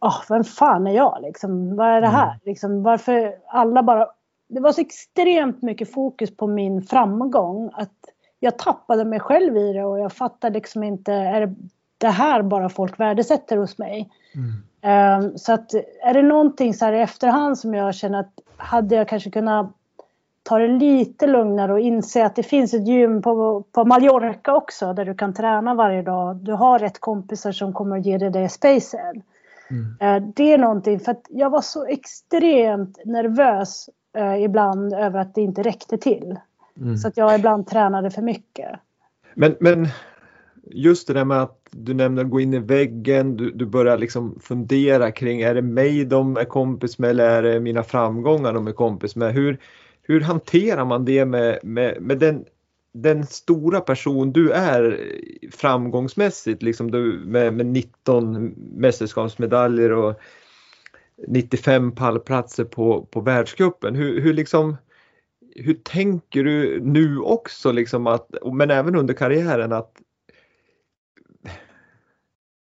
oh, vem fan är jag liksom? Vad är det här? Mm. Liksom, varför alla bara... Det var så extremt mycket fokus på min framgång att jag tappade mig själv i det och jag fattade liksom inte, är det, det här bara folk värdesätter hos mig? Mm. Um, så att är det någonting så här i efterhand som jag känner att hade jag kanske kunnat ta det lite lugnare och inse att det finns ett gym på, på Mallorca också där du kan träna varje dag. Du har rätt kompisar som kommer att ge dig det spacen. Mm. Eh, det är någonting för att jag var så extremt nervös eh, ibland över att det inte räckte till. Mm. Så att jag ibland tränade för mycket. Men, men just det där med att du nämner att gå in i väggen, du, du börjar liksom fundera kring är det mig de är kompis med eller är det mina framgångar de är kompis med? Hur, hur hanterar man det med, med, med den, den stora person du är framgångsmässigt, liksom du, med, med 19 mästerskapsmedaljer och 95 pallplatser på, på världscupen. Hur, hur, liksom, hur tänker du nu också, liksom att, men även under karriären, att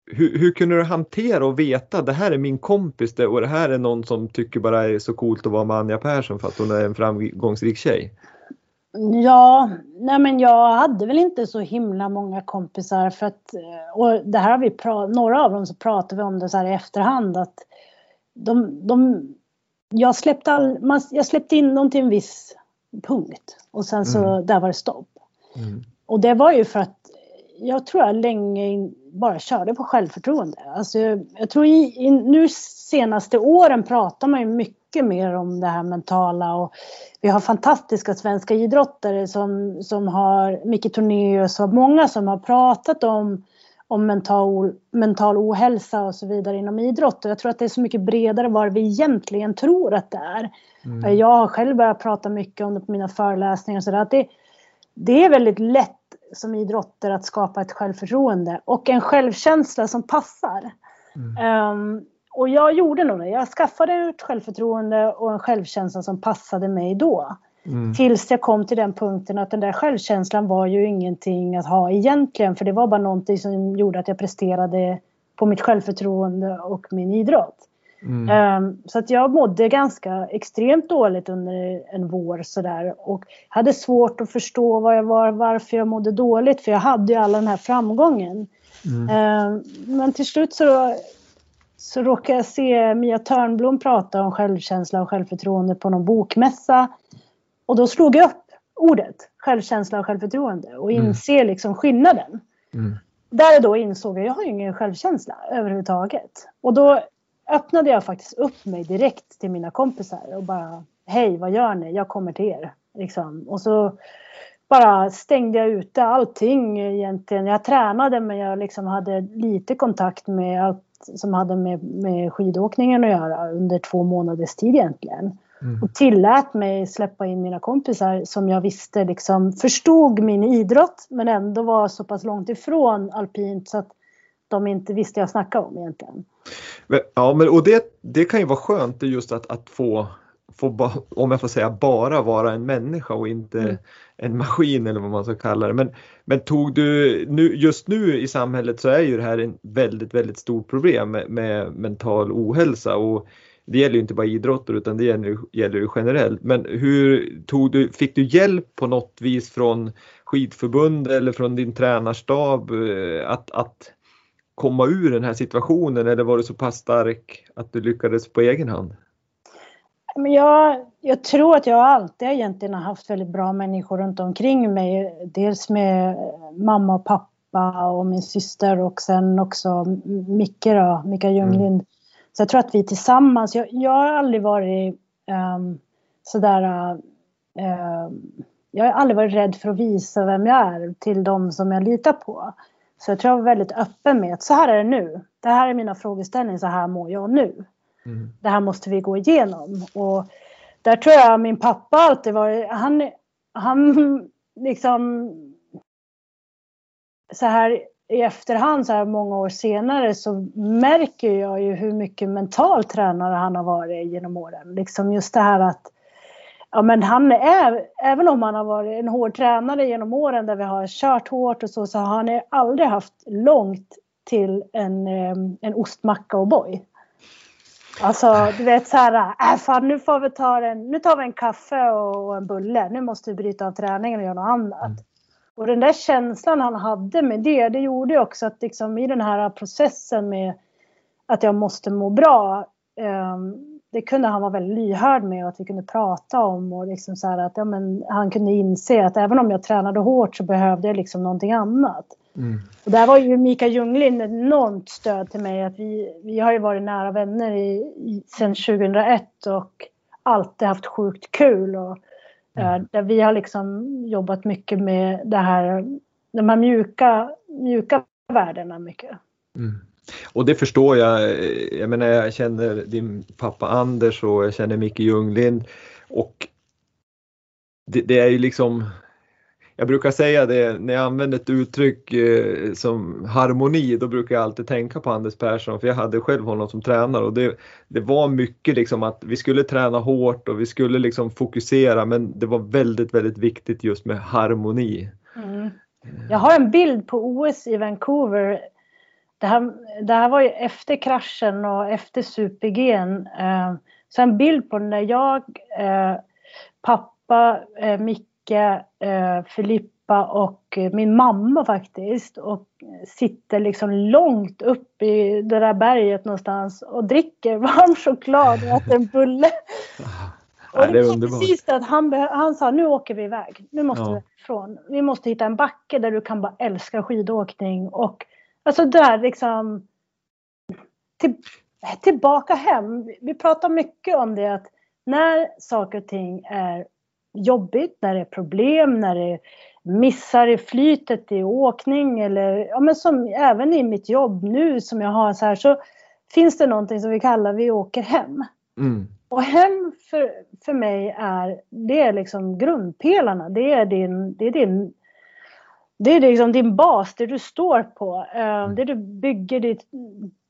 hur, hur kunde du hantera och veta det här är min kompis det, och det här är någon som tycker bara är så coolt att vara med Anja Persson för att hon är en framgångsrik tjej? Ja, nej men jag hade väl inte så himla många kompisar för att, och det här har vi pratat, några av dem så pratar vi om det så här i efterhand att de, de jag släppte, all, man, jag släppte in dem till en viss punkt och sen så mm. där var det stopp. Mm. Och det var ju för att jag tror jag länge bara körde på självförtroende. Alltså, jag tror i, i, nu senaste åren pratar man ju mycket mer om det här mentala och vi har fantastiska svenska idrottare som, som har Micke Tornéus och många som har pratat om, om mental, mental ohälsa och så vidare inom idrott. Och jag tror att det är så mycket bredare vad vi egentligen tror att det är. Mm. Jag har själv börjat prata mycket om det på mina föreläsningar och sådär. Det, det är väldigt lätt som idrottare att skapa ett självförtroende och en självkänsla som passar. Mm. Um, och jag gjorde nog det. Jag skaffade ett självförtroende och en självkänsla som passade mig då. Mm. Tills jag kom till den punkten att den där självkänslan var ju ingenting att ha egentligen. För det var bara någonting som gjorde att jag presterade på mitt självförtroende och min idrott. Mm. Um, så att jag mådde ganska extremt dåligt under en vår sådär och hade svårt att förstå vad jag var, varför jag mådde dåligt för jag hade ju all den här framgången. Mm. Um, men till slut så, så råkade jag se Mia Törnblom prata om självkänsla och självförtroende på någon bokmässa och då slog jag upp ordet självkänsla och självförtroende och inser mm. liksom skillnaden. Mm. Där då insåg jag, att jag har ingen självkänsla överhuvudtaget. Och då öppnade jag faktiskt upp mig direkt till mina kompisar och bara Hej, vad gör ni? Jag kommer till er. Liksom. Och så bara stängde jag ute allting egentligen. Jag tränade men jag liksom hade lite kontakt med allt som hade med, med skidåkningen att göra under två månaders tid egentligen. Mm. Och tillät mig släppa in mina kompisar som jag visste liksom förstod min idrott men ändå var så pass långt ifrån alpint så att de inte visste jag snackade om egentligen. Ja, men och det, det kan ju vara skönt just att, att få, få, om jag får säga, bara vara en människa och inte mm. en maskin eller vad man ska kalla det. Men, men tog du, nu, just nu i samhället så är ju det här en väldigt, väldigt stort problem med, med mental ohälsa och det gäller ju inte bara idrotter utan det gäller, gäller ju generellt. Men hur tog du, fick du hjälp på något vis från skidförbund eller från din tränarstab eh, att, att komma ur den här situationen eller var du så pass stark att du lyckades på egen hand? Men jag, jag tror att jag alltid egentligen har haft väldigt bra människor runt omkring mig. Dels med mamma och pappa och min syster och sen också Micke då, Mika Ljunglind. Mm. Så jag tror att vi tillsammans, jag, jag har aldrig varit um, sådär uh, jag har aldrig varit rädd för att visa vem jag är till de som jag litar på. Så jag tror jag var väldigt öppen med att så här är det nu. Det här är mina frågeställningar, så här mår jag nu. Mm. Det här måste vi gå igenom. Och där tror jag min pappa alltid var, han, han liksom så här i efterhand, så här många år senare, så märker jag ju hur mycket mental tränare han har varit genom åren. Liksom just det här att Ja men han är, även om han har varit en hård tränare genom åren där vi har kört hårt och så, så har han aldrig haft långt till en, en ostmacka och boy. Alltså du vet så här, äh, fan nu får vi ta en, nu tar vi en kaffe och en bulle, nu måste vi bryta av träningen och göra något annat. Mm. Och den där känslan han hade med det, det gjorde också att liksom i den här processen med att jag måste må bra, um, det kunde han vara väldigt lyhörd med och att vi kunde prata om och liksom så att ja, men han kunde inse att även om jag tränade hårt så behövde jag liksom någonting annat. Mm. Och där var ju Mika Ljunglind ett enormt stöd till mig. Att vi, vi har ju varit nära vänner i, i, sedan 2001 och alltid haft sjukt kul. Och, mm. äh, där vi har liksom jobbat mycket med det här, de här mjuka, mjuka värdena mycket. Mm. Och det förstår jag. Jag menar jag känner din pappa Anders och jag känner Micke Ljunglind och det, det, är ju liksom jag brukar säga det när jag använder ett uttryck eh, som harmoni, då brukar jag alltid tänka på Anders Persson för jag hade själv honom som tränare och det, det var mycket liksom att vi skulle träna hårt och vi skulle liksom fokusera men det var väldigt, väldigt viktigt just med harmoni. Mm. Jag har en bild på OS i Vancouver. Det här, det här var ju efter kraschen och efter super-G. Eh, så en bild på när jag, eh, pappa, eh, Micke, Filippa och min mamma faktiskt och sitter liksom långt upp i det där berget någonstans och dricker varm choklad och äter en bulle. Och det, var precis att han, han sa nu åker vi iväg. Nu måste ja. vi ifrån. Vi måste hitta en backe där du kan bara älska skidåkning och alltså där liksom till, tillbaka hem. Vi pratar mycket om det att när saker och ting är jobbigt, när det är problem, när det missar i flytet i åkning eller ja, men som även i mitt jobb nu som jag har så här så finns det någonting som vi kallar vi åker hem. Mm. Och hem för, för mig är, det är liksom grundpelarna. Det är din, det är din, det är liksom din bas, det du står på. Uh, det du bygger ditt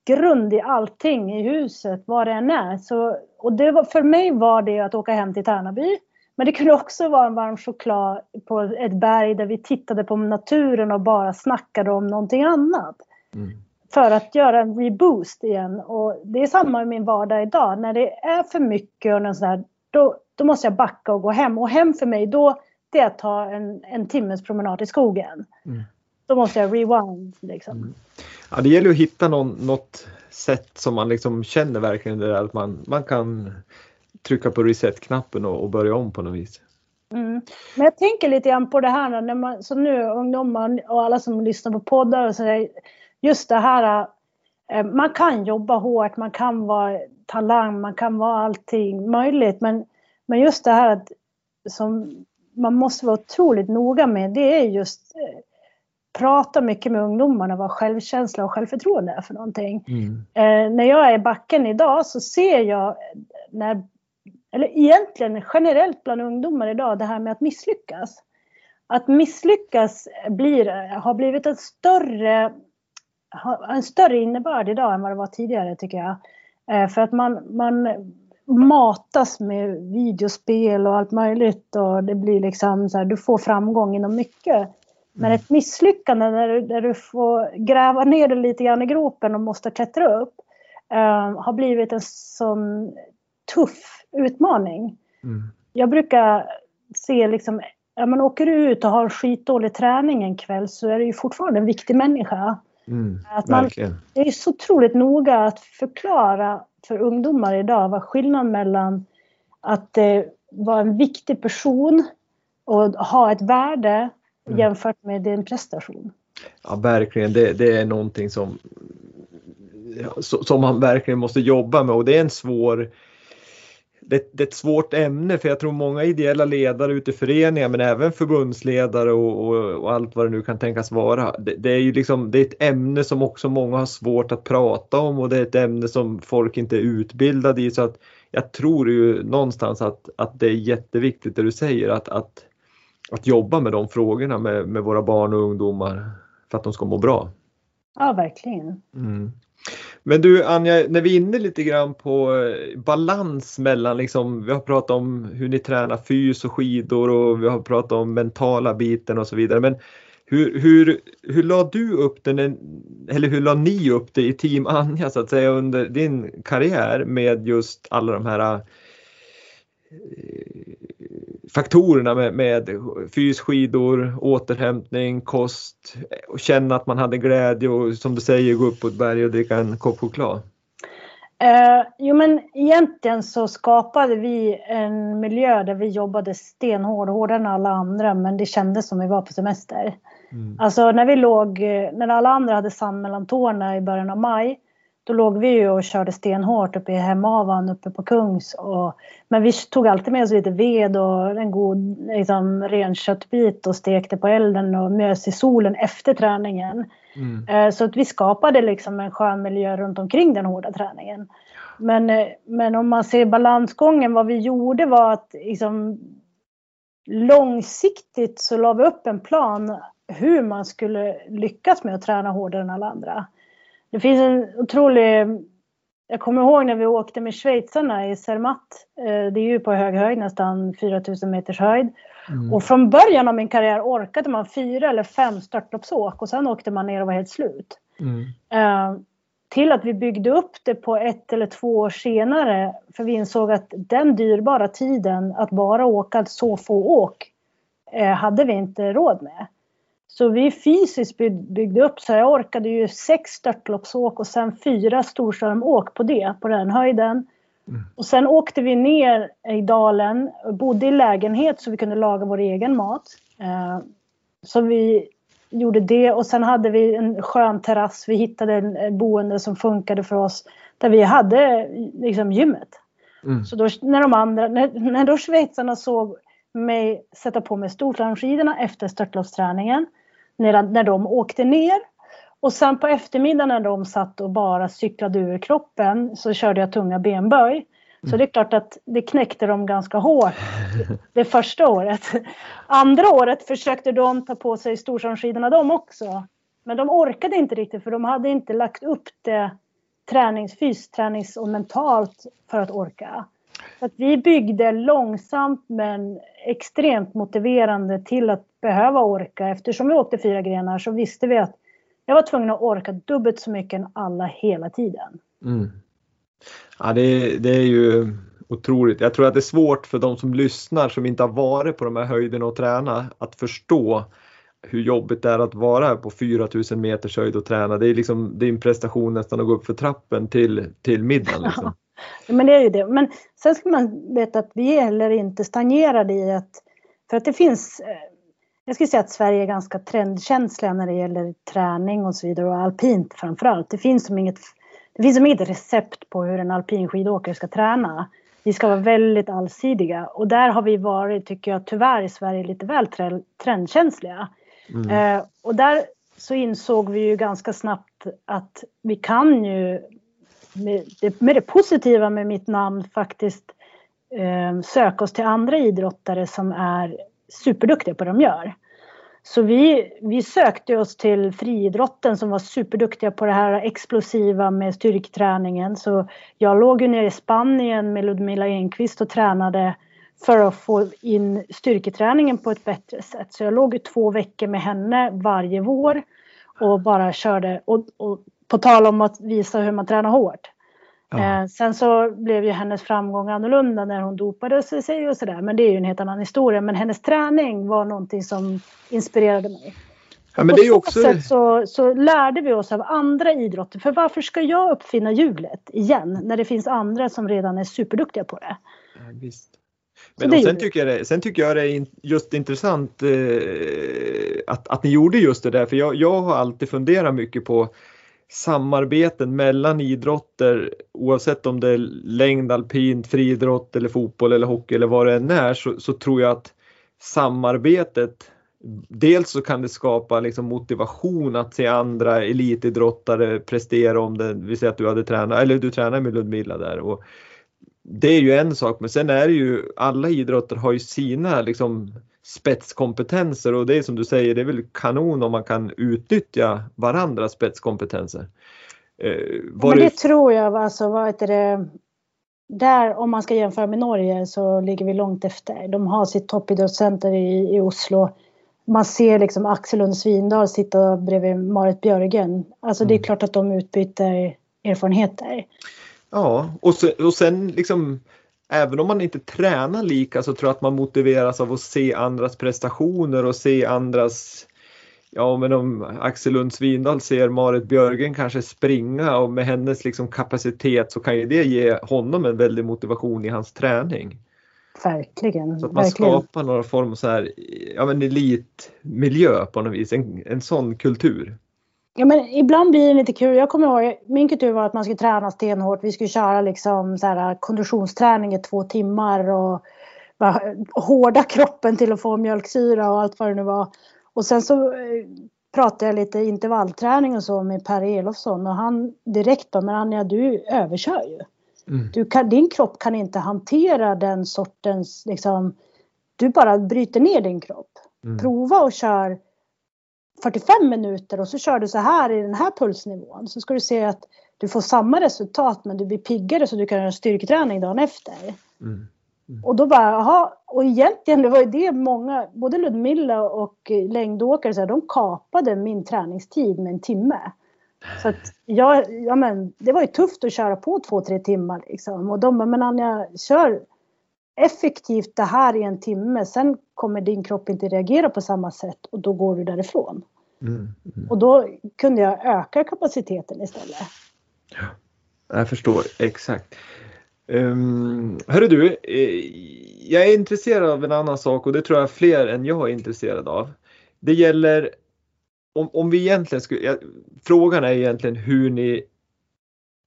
grund i allting i huset, vad det än är. Så, och det var, för mig var det att åka hem till Tärnaby. Men det kunde också vara en varm choklad på ett berg där vi tittade på naturen och bara snackade om någonting annat. Mm för att göra en reboost igen. Och det är samma i min vardag idag. När det är för mycket och sådär, då, då måste jag backa och gå hem. Och hem för mig då, det är att ta en, en timmes promenad i skogen. Mm. Då måste jag rewind. Liksom. Mm. Ja, det gäller att hitta någon, något sätt som man liksom känner verkligen det där att man, man kan trycka på reset-knappen och, och, börja om på något vis. Mm. Men jag tänker lite grann på det här när man, som nu ungdomar och alla som lyssnar på poddar och så just det här, eh, man kan jobba hårt, man kan vara talang, man kan vara allting möjligt. Men, men just det här att som man måste vara otroligt noga med, det är just eh, prata mycket med ungdomarna vad självkänsla och självförtroende är för någonting. Mm. Eh, när jag är i backen idag så ser jag, när, eller egentligen generellt bland ungdomar idag, det här med att misslyckas. Att misslyckas blir, har blivit ett större en större innebörd idag än vad det var tidigare tycker jag. Eh, för att man, man matas med videospel och allt möjligt och det blir liksom så här, du får framgång inom mycket. Men mm. ett misslyckande där du, där du får gräva ner dig lite grann i gropen och måste klättra upp uh, har blivit en sån tuff utmaning. Mm. Jag brukar se liksom, ja, man åker ut och har skitdålig träning en kväll så är det ju fortfarande en viktig människa. Mm, att man, det är så otroligt noga att förklara för ungdomar idag vad skillnaden mellan att eh, vara en viktig person och ha ett värde mm. jämfört med din prestation. Ja, verkligen. Det, det är någonting som, som man verkligen måste jobba med och det är en svår det, det, är ett svårt ämne för jag tror många ideella ledare ute i föreningar men även förbundsledare och, och, och, allt vad det nu kan tänkas vara. Det, det, är ju liksom, det är ett ämne som också många har svårt att prata om och det är ett ämne som folk inte är utbildade i så att jag tror ju någonstans att, att det är jätteviktigt det du säger att, att, att jobba med de frågorna med, med våra barn och ungdomar för att de ska må bra. Ja, verkligen. Mm. Men du Anja, när vi är inne lite grann på eh, balans mellan, liksom, vi har pratat om hur ni tränar fys och skidor och vi har pratat om mentala biten och så vidare. Men hur, hur, hur la du upp den, eller hur la ni upp det i Team Anja så att säga under din karriär med just alla de här eh, faktorerna med, med fys, skidor, återhämtning, kost och känna att man hade glädje och som du säger gå upp på ett berg och dricka en kopp choklad? Uh, jo men egentligen så skapade vi en miljö där vi jobbade stenhårt, hårdare än alla andra men det kändes som vi var på semester. Mm. Alltså när vi låg, när alla andra hade sand mellan tårna i början av maj då låg vi ju och körde stenhårt uppe i Hemavan uppe på Kungs. Och, men vi tog alltid med oss lite ved och en god liksom, ren köttbit och stekte på elden och mös i solen efter träningen. Mm. Eh, så att vi skapade liksom en skön miljö runt omkring den hårda träningen. Men, eh, men om man ser balansgången, vad vi gjorde var att liksom, långsiktigt så la vi upp en plan hur man skulle lyckas med att träna hårdare än alla andra. Det finns en otrolig... Jag kommer ihåg när vi åkte med schweizarna i Zermatt. Eh, det är ju på hög höjd, nästan 4000 meters höjd. Mm. Och från början av min karriär orkade man fyra eller fem störtloppsåk och sen åkte man ner och var helt slut. Mm. Uh, till att vi byggde upp det på ett eller två år senare. För vi insåg att den dyrbara tiden att bara åka så få åk uh, hade vi inte råd med. Så vi fysiskt byggde upp så jag orkade ju sex störtloppsåk och sen fyra storslalåmåk på det, på den höjden. Mm. Och sen åkte vi ner i dalen, bodde i lägenhet så vi kunde laga vår egen mat. Eh, så vi gjorde det och sen hade vi en skön terrass. Vi hittade en boende som funkade för oss där vi hade liksom gymmet. Mm. Så då när de andra, när, när då schweizarna såg mig sätta på mig storslalomskidorna efter störtloppsträningen när, när de åkte ner. Och sen på eftermiddagen när de satt och bara cyklade ur kroppen så körde jag tunga benböj. Så det är klart att det knäckte dem ganska hårt det första året. Andra året försökte de ta på sig storslalomskidorna de också. Men de orkade inte riktigt för de hade inte lagt upp det tränings, och mentalt för att orka. Så att vi byggde långsamt men extremt motiverande till att behöva orka. Eftersom vi åkte fyra grenar så visste vi att jag var tvungen att orka dubbelt så mycket än alla hela tiden. Mm. Ja, det, det är ju otroligt. Jag tror att det är svårt för de som lyssnar som inte har varit på de här höjderna och träna att förstå hur jobbigt det är att vara på 4000 meters höjd och träna. Det är liksom det är en prestation nästan att gå upp för trappen till, till middagen. Liksom. Men det är ju det. Men sen ska man veta att vi är heller inte stagnerade i att, för att det finns, eh, jag skulle säga att Sverige är ganska trendkänsliga när det gäller träning och så vidare och alpint framförallt. Det finns som inget, det finns som inget recept på hur en alpinskidåkare ska träna. Vi ska vara väldigt allsidiga och där har vi varit, tycker jag, tyvärr i Sverige lite väl trendkänsliga. Mm. Eh, och där så insåg vi ju ganska snabbt att vi kan ju med det, med det positiva med mitt namn faktiskt eh, söka oss till andra idrottare som är superduktiga på det de gör. Så vi, vi sökte oss till friidrotten som var superduktiga på det här explosiva med styrketräningen. Så jag låg ju nere i Spanien med Ludmila Enqvist och tränade för att få in styrketräningen på ett bättre sätt. Så jag låg ju två veckor med henne varje vår och bara körde. Och, och på tal om att visa hur man tränar hårt. Ja. Eh, sen så blev ju hennes framgång annorlunda när hon dopade sig och sådär. Men det är ju en helt annan historia. Men hennes träning var någonting som inspirerade mig. Ja, men det är också... sätt så, så lärde vi oss av andra idrotter. För varför ska jag uppfinna hjulet igen när det finns andra som redan är superduktiga på det? Ja, visst. Men sen, tycker jag det, sen tycker jag det är just intressant eh, att, att ni gjorde just det där. För jag, jag har alltid funderat mycket på samarbeten mellan idrotter oavsett om det är längd, alpint, friidrott eller fotboll eller hockey eller vad det än är så, så tror jag att samarbetet Dels så kan det skapa liksom motivation att se andra elitidrottare prestera om det, vi säger att du hade tränat, eller du tränar med Ludmilla där. Och det är ju en sak men sen är det ju alla idrotter har ju sina liksom spetskompetenser och det är som du säger, det är väl kanon om man kan utnyttja varandras spetskompetenser. Eh, Men det, det tror jag, alltså vad heter det, där om man ska jämföra med Norge så ligger vi långt efter. De har sitt toppidrottscenter i, i Oslo. Man ser liksom Axel Lund Svindal sitta bredvid Marit Björgen. Alltså det är mm. klart att de utbyter erfarenheter. Ja, och, så, och sen liksom även om man inte tränar lika så tror jag att man motiveras av att se andras prestationer och se andras Ja men om Axel Lund Svindal ser Marit Björgen kanske springa och med hennes liksom kapacitet så kan ju det ge honom en väldig motivation i hans träning. Verkligen. Så att man verkligen. skapar någon form av så här, ja, men elitmiljö på något vis, en, en sån kultur. Ja, men ibland blir det lite kul. Jag kommer ihåg, min kultur var att man skulle träna stenhårt. Vi skulle köra liksom så här, konditionsträning i två timmar och bara, hårda kroppen till att få mjölksyra och allt vad det nu var. Och sen så eh, pratade jag lite intervallträning och så med Per Elofsson och han direkt bara, men Anja du överkör ju. Mm. Du kan, din kropp kan inte hantera den sortens liksom, du bara bryter ner din kropp. Mm. Prova och kör 45 minuter och så kör du så här i den här pulsnivån. Så ska du se att du får samma resultat men du blir piggare så du kan göra styrketräning dagen efter. Mm. Mm. Och då bara, jaha, och egentligen det var ju det många, både Ludmilla och längdåkare, så här, de kapade min träningstid med en timme. Så att jag, ja men det var ju tufft att köra på två, tre timmar liksom. Och de bara, men Anja, kör effektivt det här i en timme. Sen kommer din kropp inte reagera på samma sätt och då går du därifrån. Mm, mm. Och då kunde jag öka kapaciteten istället. Ja, jag förstår exakt. Um, hörru du, eh, jag är intresserad av en annan sak och det tror jag fler än jag är intresserad av. Det gäller om, om vi egentligen skulle, ja, frågan är egentligen hur ni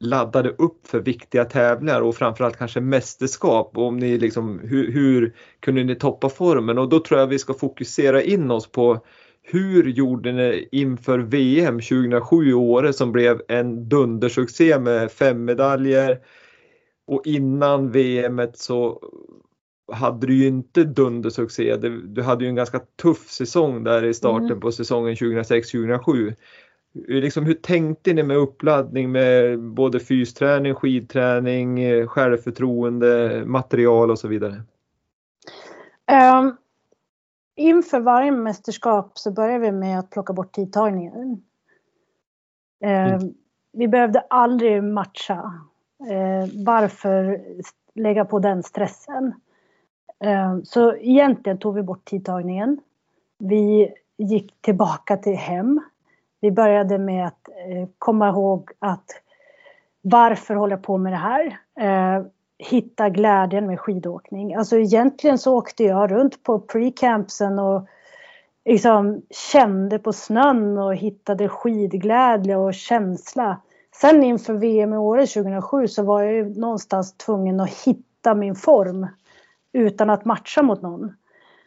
laddade upp för viktiga tävlingar och framförallt kanske mästerskap. Om ni liksom, hur, hur kunde ni toppa formen? Och då tror jag vi ska fokusera in oss på hur gjorde ni inför VM 2007 i Åre som blev en dundersuccé med fem medaljer? Och innan VM så hade du ju inte dundersuccé. Du hade ju en ganska tuff säsong där i starten mm. på säsongen 2006-2007. Liksom, hur tänkte ni med uppladdning med både fysträning, skidträning, självförtroende, material och så vidare? Um, inför varje mästerskap så börjar vi med att plocka bort tidtagningen. Um, mm. Vi behövde aldrig matcha. Uh, varför lägga på den stressen? Ehm, så egentligen tog vi bort tidtagningen. Vi gick tillbaka till hem. Vi började med att eh, komma ihåg att varför håller jag på med det här? Eh, hitta glädjen med skidåkning. Alltså egentligen så åkte jag runt på pre-campsen och liksom kände på snön och hittade skidglädje och känsla. Sen inför VM i Åre 2007 så var jag ju någonstans tvungen att hitta min form utan att matcha mot någon.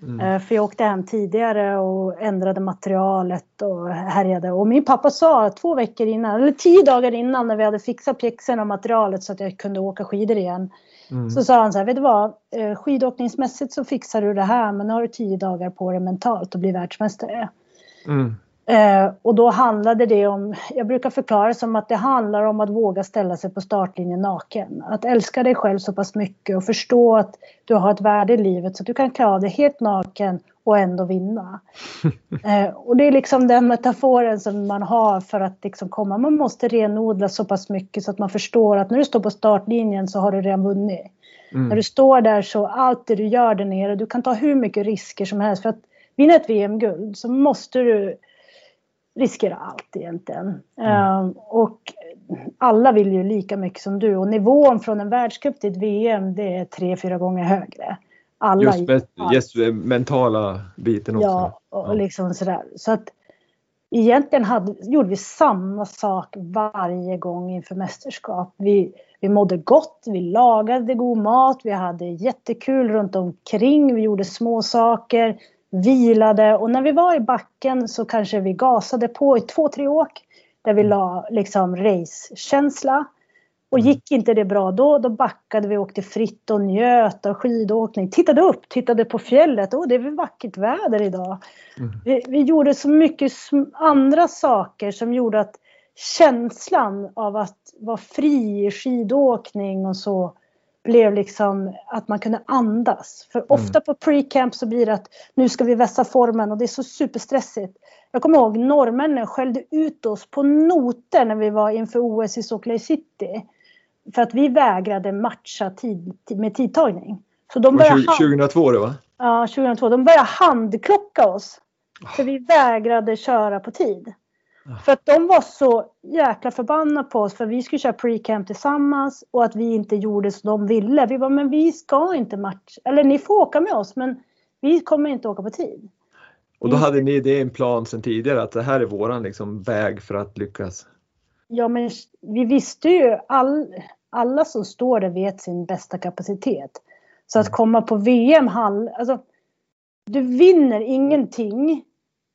Mm. Eh, för jag åkte hem tidigare och ändrade materialet och härjade. Och min pappa sa två veckor innan, eller tio dagar innan när vi hade fixat pjäxorna och materialet så att jag kunde åka skidor igen. Mm. Så sa han så här, vet du vad? Eh, skidåkningsmässigt så fixar du det här men nu har du tio dagar på dig mentalt att bli världsmästare. Mm. Eh, och då handlade det om, jag brukar förklara som att det handlar om att våga ställa sig på startlinjen naken. Att älska dig själv så pass mycket och förstå att du har ett värde i livet så att du kan klara dig helt naken och ändå vinna. Eh, och det är liksom den metaforen som man har för att liksom komma. Man måste renodla så pass mycket så att man förstår att när du står på startlinjen så har du redan vunnit. Mm. När du står där så allt det du gör där nere, du kan ta hur mycket risker som helst för att vinna ett VM-guld så måste du riskera allt egentligen. Mm. Uh, och alla vill ju lika mycket som du och nivån från en världscup till ett VM det är tre, fyra gånger högre. Alla just, med, just mentala biten också. Ja, och ja. liksom sådär. Så att egentligen hade, gjorde vi samma sak varje gång inför mästerskap. Vi, vi mådde gott, vi lagade god mat, vi hade jättekul runt omkring, vi gjorde små saker vilade och när vi var i backen så kanske vi gasade på i två, tre åk där vi la liksom racekänsla. Och mm. gick inte det bra då, då backade vi, åkte fritt och njöt av skidåkning. Tittade upp, tittade på fjället. Åh, det är väl vackert väder idag. Mm. Vi, vi, gjorde så mycket andra saker som gjorde att känslan av att vara fri i skidåkning och så blev liksom att man kunde andas. För mm. ofta på pre-camp så blir det att nu ska vi vässa formen och det är så superstressigt. Jag kommer ihåg norrmännen skällde ut oss på noter när vi var inför OS i Salt Lake City. För att vi vägrade matcha tid, med tidtagning. Så de började 2002 det va? Ja, 2002. De började handklocka oss. För vi vägrade köra på tid. För att de var så jäkla förbannade på oss för vi skulle köra pre-camp tillsammans och att vi inte gjorde som de ville. Vi var men vi ska inte matcha. Eller ni får åka med oss men vi kommer inte åka på tid. Och då hade ni det en plan sedan tidigare att det här är våran liksom väg för att lyckas? Ja men vi visste ju, all, alla som står där vet sin bästa kapacitet. Så att mm. komma på VM, alltså, du vinner ingenting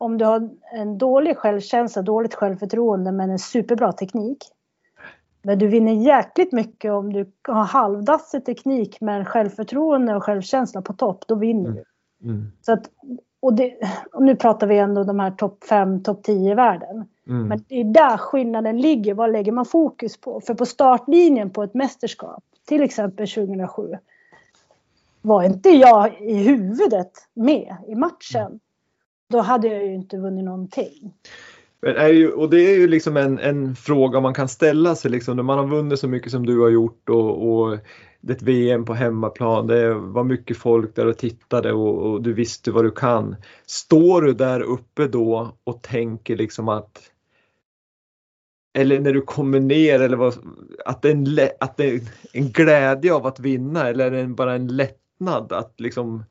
om du har en dålig självkänsla, dåligt självförtroende men en superbra teknik. Men du vinner jäkligt mycket om du har halvdassig teknik men självförtroende och självkänsla på topp, då vinner du. Mm. Så att, och, det, och, nu pratar vi ändå de här topp 5, topp 10 i världen. Mm. Men det är där skillnaden ligger. Vad lägger man fokus på? För på startlinjen på ett mästerskap, till exempel 2007, var inte jag i huvudet med i matchen, då hade jag ju inte vunnit någonting. Men är ju, och det är ju liksom en, en fråga man kan ställa sig liksom, när man har vunnit så mycket som du har gjort och, och det är ett VM på hemmaplan, det var mycket folk där och tittade och, och, du visste vad du kan. Står du där uppe då och tänker liksom att eller när du kommer ner eller vad, att det är en, att det är en glädje av att vinna eller är det bara en lättnad att liksom?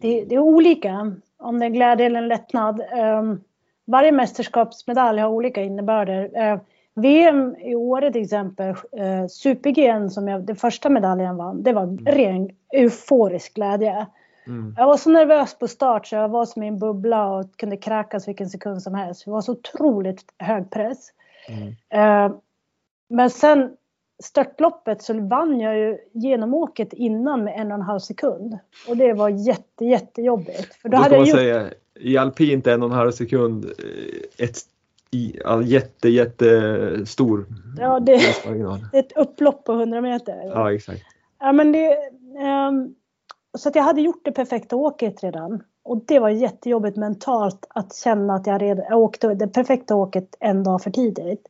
Det, det är olika om det är glädje eller en lättnad. Um, varje mästerskapsmedalj har olika innebörder. VM i Åre till exempel, uh, super som jag, den första medaljen vann, det var mm. ren euforisk glädje. Mm. Jag var så nervös på start så jag var som i en bubbla och kunde kräkas vilken sekund som helst. Det var så otroligt hög press. Mm. Uh, men sen störtloppet så vann jag ju genomåket innan med en och en halv sekund. Och det var jätte, jättejobbigt. För då, då hade jag gjort... säga, i alpint en och en halv sekund, eh, ett i, all, jätte, jättestor Ja, det är ett upplopp på 100 meter. Ja, exakt. Ja, men det, um, så att jag hade gjort det perfekta åket redan. Och det var jättejobbigt mentalt att känna att jag, redan, jag åkte det perfekta åket en dag för tidigt.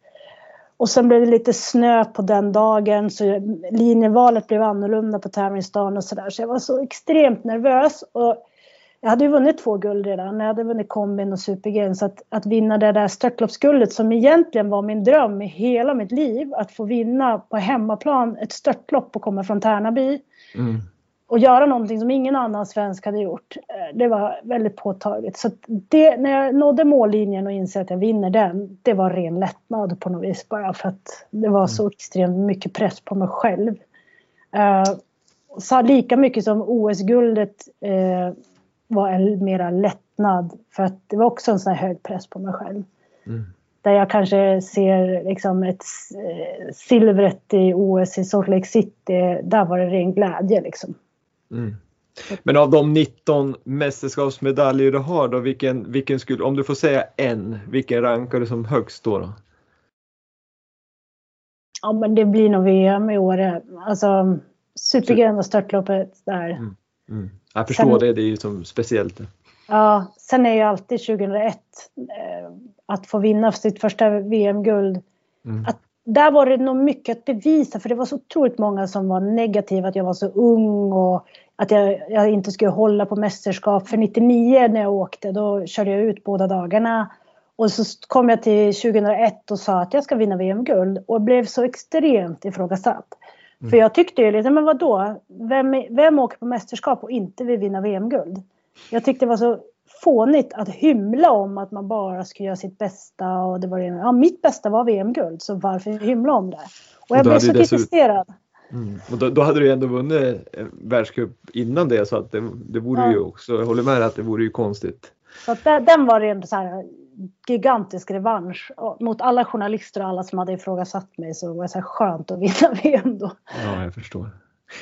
Och sen blev det lite snö på den dagen så linjevalet blev annorlunda på tävlingsdagen och sådär. Så jag var så extremt nervös. Och jag hade ju vunnit två guld redan. Jag hade vunnit kombin och super Så att, att vinna det där störtloppsguldet som egentligen var min dröm i hela mitt liv. Att få vinna på hemmaplan ett störtlopp och komma från Tärnaby. Mm och göra någonting som ingen annan svensk hade gjort. Eh, det var väldigt påtagligt. Så det, när jag nådde mållinjen och insåg att jag vinner den, det var ren lättnad på något vis bara för att det var så mm. extremt mycket press på mig själv. Uh, så lika mycket som OS-guldet uh, var en mera lättnad för att det var också en sån här hög press på mig själv. Mm. Där jag kanske ser liksom ett silvret i OS i Salt Lake City, där var det ren glädje liksom. Mm. Men av de 19 mästerskapsmedaljer du har då, vilken, vilken skulle, om du får säga en, vilken rankar du som högst då? då? Ja men det blir nog VM i år. Alltså super och störtloppet där. Mm. Mm. Jag förstår sen, det, det är ju som speciellt. Ja, sen är ju alltid 2001 eh, att få vinna sitt första VM-guld. Mm. Att där var det nog mycket att bevisa för det var så otroligt många som var negativa att jag var så ung och att jag, jag, inte skulle hålla på mästerskap. För 99 när jag åkte då körde jag ut båda dagarna. Och så kom jag till 2001 och sa att jag ska vinna VM-guld och blev så extremt ifrågasatt. Mm. För jag tyckte ju lite, men vadå? Vem, vem åker på mästerskap och inte vill vinna VM-guld? Jag tyckte det var så fånigt att hymla om att man bara ska göra sitt bästa och det var ja, mitt bästa var VM-guld så varför hymla om det? Och jag blev så kritiserad. Mm. Och då, då, hade du ändå vunnit världscup innan det så att det, det vore ja. ju också, jag håller med dig att det vore ju konstigt. Så att det, den var en så här gigantisk revansch mot alla journalister och alla som hade ifrågasatt mig så var det så här skönt att vinna VM då. Ja, jag förstår.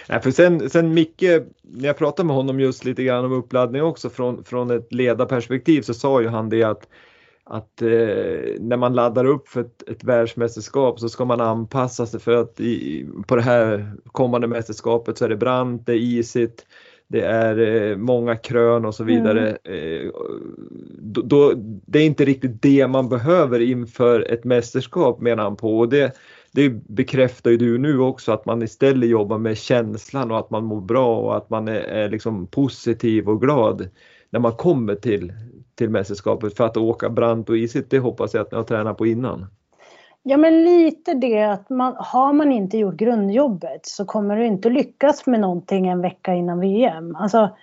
Nej, för sen, sen Micke, när jag pratade med honom just lite grann om uppladdning också från, från ett ledarperspektiv så sa ju han det att, att eh, när man laddar upp för ett, ett världsmästerskap så ska man anpassa sig för att i, på det här kommande mästerskapet så är det brant, det är isigt, det är eh, många krön och så vidare. Mm. Eh, då, då, det är inte riktigt det man behöver inför ett mästerskap menar han på. Och det, det bekräftar ju du nu också att man istället jobbar med känslan och att man mår bra och att man är, är liksom positiv och glad när man kommer till, till mästerskapet. För att åka brant och isigt, det hoppas jag att ni har tränat på innan. Ja men lite det att man, har man inte gjort grundjobbet så kommer du inte lyckas med någonting en vecka innan VM. Alltså,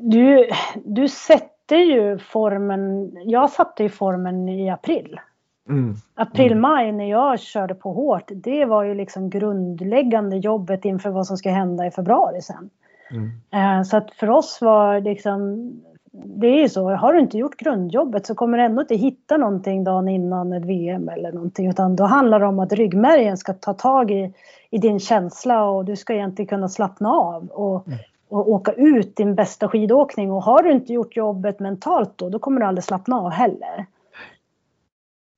du, du sätter ju formen, jag satte ju formen i april. Mm. April-maj när jag körde på hårt, det var ju liksom grundläggande jobbet inför vad som ska hända i februari sen. Mm. Eh, så att för oss var liksom, det är ju så, har du inte gjort grundjobbet så kommer du ändå inte hitta någonting dagen innan ett VM eller någonting utan då handlar det om att ryggmärgen ska ta tag i, i din känsla och du ska egentligen kunna slappna av och, mm. och åka ut din bästa skidåkning. Och har du inte gjort jobbet mentalt då, då kommer du aldrig slappna av heller.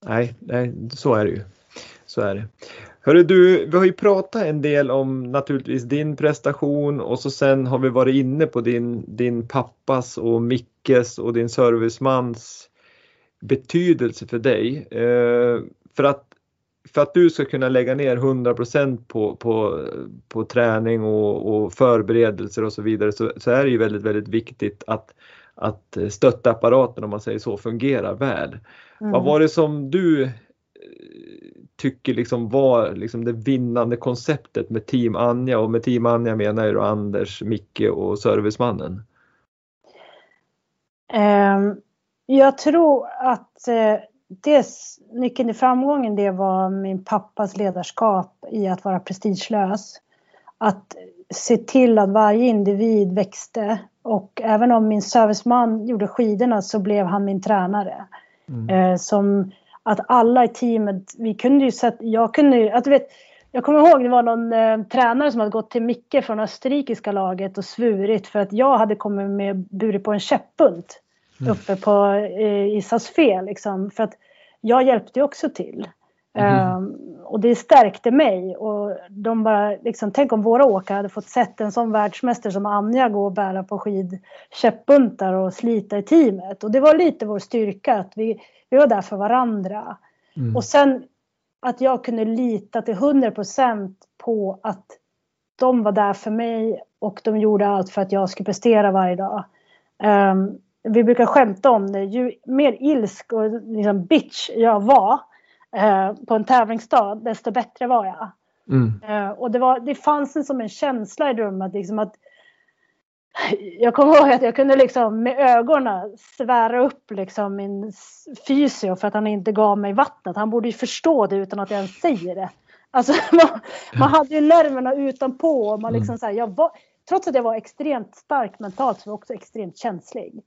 Nej, nej så är det ju. Så är det. Hörru du, vi har ju pratat en del om naturligtvis din prestation och så sen har vi varit inne på din, din pappas och Mickes och din servicemans betydelse för dig. Eh, för, att, för att du ska kunna lägga ner 100 på, på, på träning och, och förberedelser och så vidare så, så är det ju väldigt, väldigt viktigt att, att stöttapparaten om man säger så fungerar väl. Mm. Vad var det som du tycker liksom var liksom det vinnande konceptet med Team Anja och med Team Anja menar jag då Anders, Micke och servicemannen? Um, jag tror att uh, det, nyckeln till framgången det var min pappas ledarskap i att vara prestigelös. Att se till att varje individ växte och även om min serviceman gjorde skidorna så blev han min tränare. Mm. Uh, som att alla i teamet, vi kunde ju sätta, jag kunde ju, att du vet, jag kommer ihåg det var någon eh, tränare som hade gått till Micke från österrikiska laget och svurit för att jag hade kommit med burit på en käppbunt mm. uppe på eh, Isas fel liksom. För att jag hjälpte ju också till. Mm. Um, och det stärkte mig och de bara liksom, tänk om våra åkare hade fått sett en sån världsmästare som Anja gå och bära på skidkäppbuntar och slita i teamet. Och det var lite vår styrka att vi, vi var där för varandra. Mm. Och sen att jag kunde lita till 100% på att de var där för mig och de gjorde allt för att jag skulle prestera varje dag. Um, vi brukar skämta om det. Ju mer ilsk och liksom bitch jag var på en tävlingsdag, desto bättre var jag. Mm. Uh, och det, var, det fanns en, som en känsla i rummet liksom att jag kommer ihåg att jag kunde liksom med ögonen svära upp liksom min fysio för att han inte gav mig vattnet. Han borde ju förstå det utan att jag ens säger det. Alltså, man, man hade ju nerverna utanpå. Och man liksom mm. så här, jag var, trots att jag var extremt stark mentalt så var jag också extremt känslig.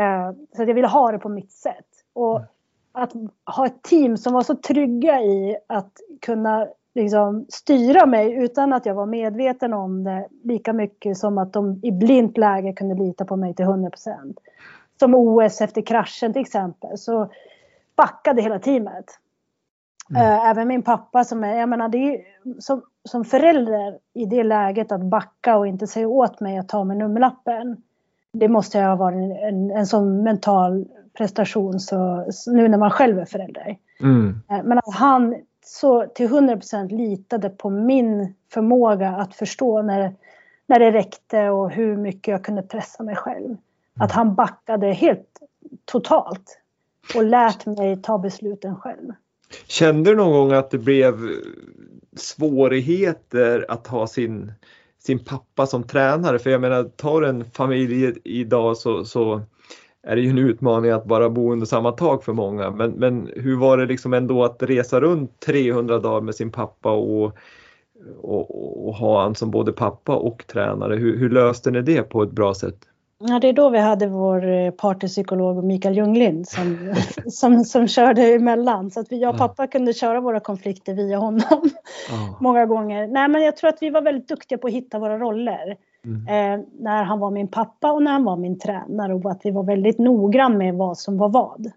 Uh, så att jag ville ha det på mitt sätt. Och mm. Att ha ett team som var så trygga i att kunna liksom styra mig utan att jag var medveten om det lika mycket som att de i blint läge kunde lita på mig till 100 procent. Som OS efter kraschen till exempel så backade hela teamet. Mm. Eh, även min pappa som är, jag menar det är, som, som förälder i det läget att backa och inte säga åt mig att ta med nummerlappen. Det måste ha varit en, en, en sån mental prestation så, nu när man själv är förälder. Mm. Eh, men att han så till 100% litade på min förmåga att förstå när, när det räckte och hur mycket jag kunde pressa mig själv. Att han backade helt totalt och lät mig ta besluten själv. Kände du någon gång att det blev svårigheter att ha sin, sin pappa som tränare? För jag menar, tar en familj idag så, så är det ju en utmaning att bara bo under samma tak för många. Men, men hur var det liksom ändå att resa runt 300 dagar med sin pappa och, och, och ha han som både pappa och tränare? Hur, hur löste ni det på ett bra sätt? Ja, det är då vi hade vår eh, partypsykolog Mikael Ljunglind som, som, som körde emellan. Så att vi, jag och pappa kunde köra våra konflikter via honom ja. många gånger. Nej, men jag tror att vi var väldigt duktiga på att hitta våra roller. Mm. Eh, när han var min pappa och när han var min tränare och att vi var väldigt noggrann med vad som var vad.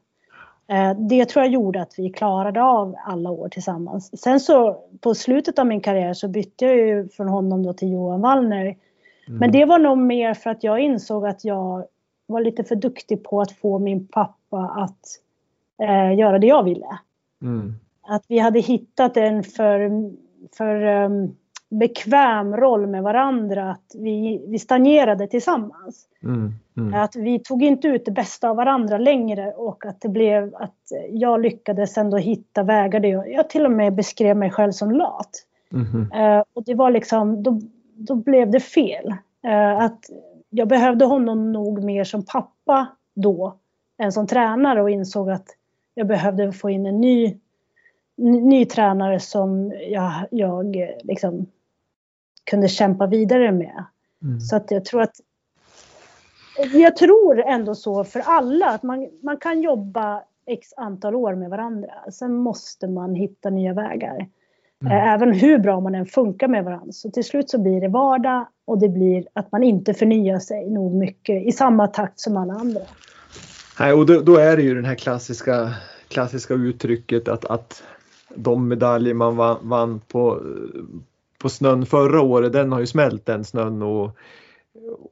Eh, det tror jag gjorde att vi klarade av alla år tillsammans. Sen så på slutet av min karriär så bytte jag ju från honom då till Johan Wallner. Mm. Men det var nog mer för att jag insåg att jag var lite för duktig på att få min pappa att eh, göra det jag ville. Mm. Att vi hade hittat en för, för um, bekväm roll med varandra. Att vi, vi stagnerade tillsammans. Mm, mm. Att vi tog inte ut det bästa av varandra längre och att det blev att jag lyckades ändå hitta vägar där jag, jag till och med beskrev mig själv som lat. Mm. Uh, och det var liksom, då, då blev det fel. Uh, att jag behövde honom nog mer som pappa då än som tränare och insåg att jag behövde få in en ny, ny tränare som jag, jag liksom kunde kämpa vidare med. Mm. Så att jag tror att jag tror ändå så för alla att man, man kan jobba x antal år med varandra. Sen måste man hitta nya vägar. Mm. Även hur bra man än funkar med varandra. Så till slut så blir det vardag och det blir att man inte förnyar sig nog mycket i samma takt som alla andra. Nej, och då, då är det ju det här klassiska, klassiska uttrycket att, att de medaljer man vann, vann på, på snön förra året, den har ju smält den snön och,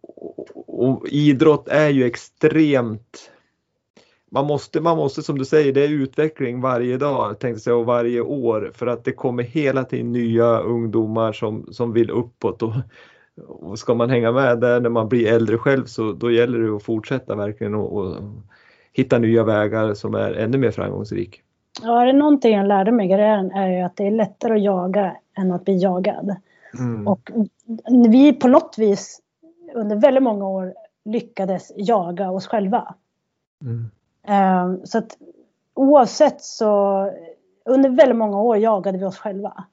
och, och idrott är ju extremt man måste, man måste som du säger, det är utveckling varje dag tänkte säga, och varje år för att det kommer hela tiden nya ungdomar som, som vill uppåt. Och, och ska man hänga med där när man blir äldre själv så då gäller det att fortsätta verkligen och, och hitta nya vägar som är ännu mer framgångsrik. Ja, är det någonting jag lärde mig i karriären är ju att det är lättare att jaga än att bli jagad. Mm. Och vi på något vis under väldigt många år lyckades jaga oss själva. Mm. Um, så att oavsett så under väldigt många år jagade vi oss själva.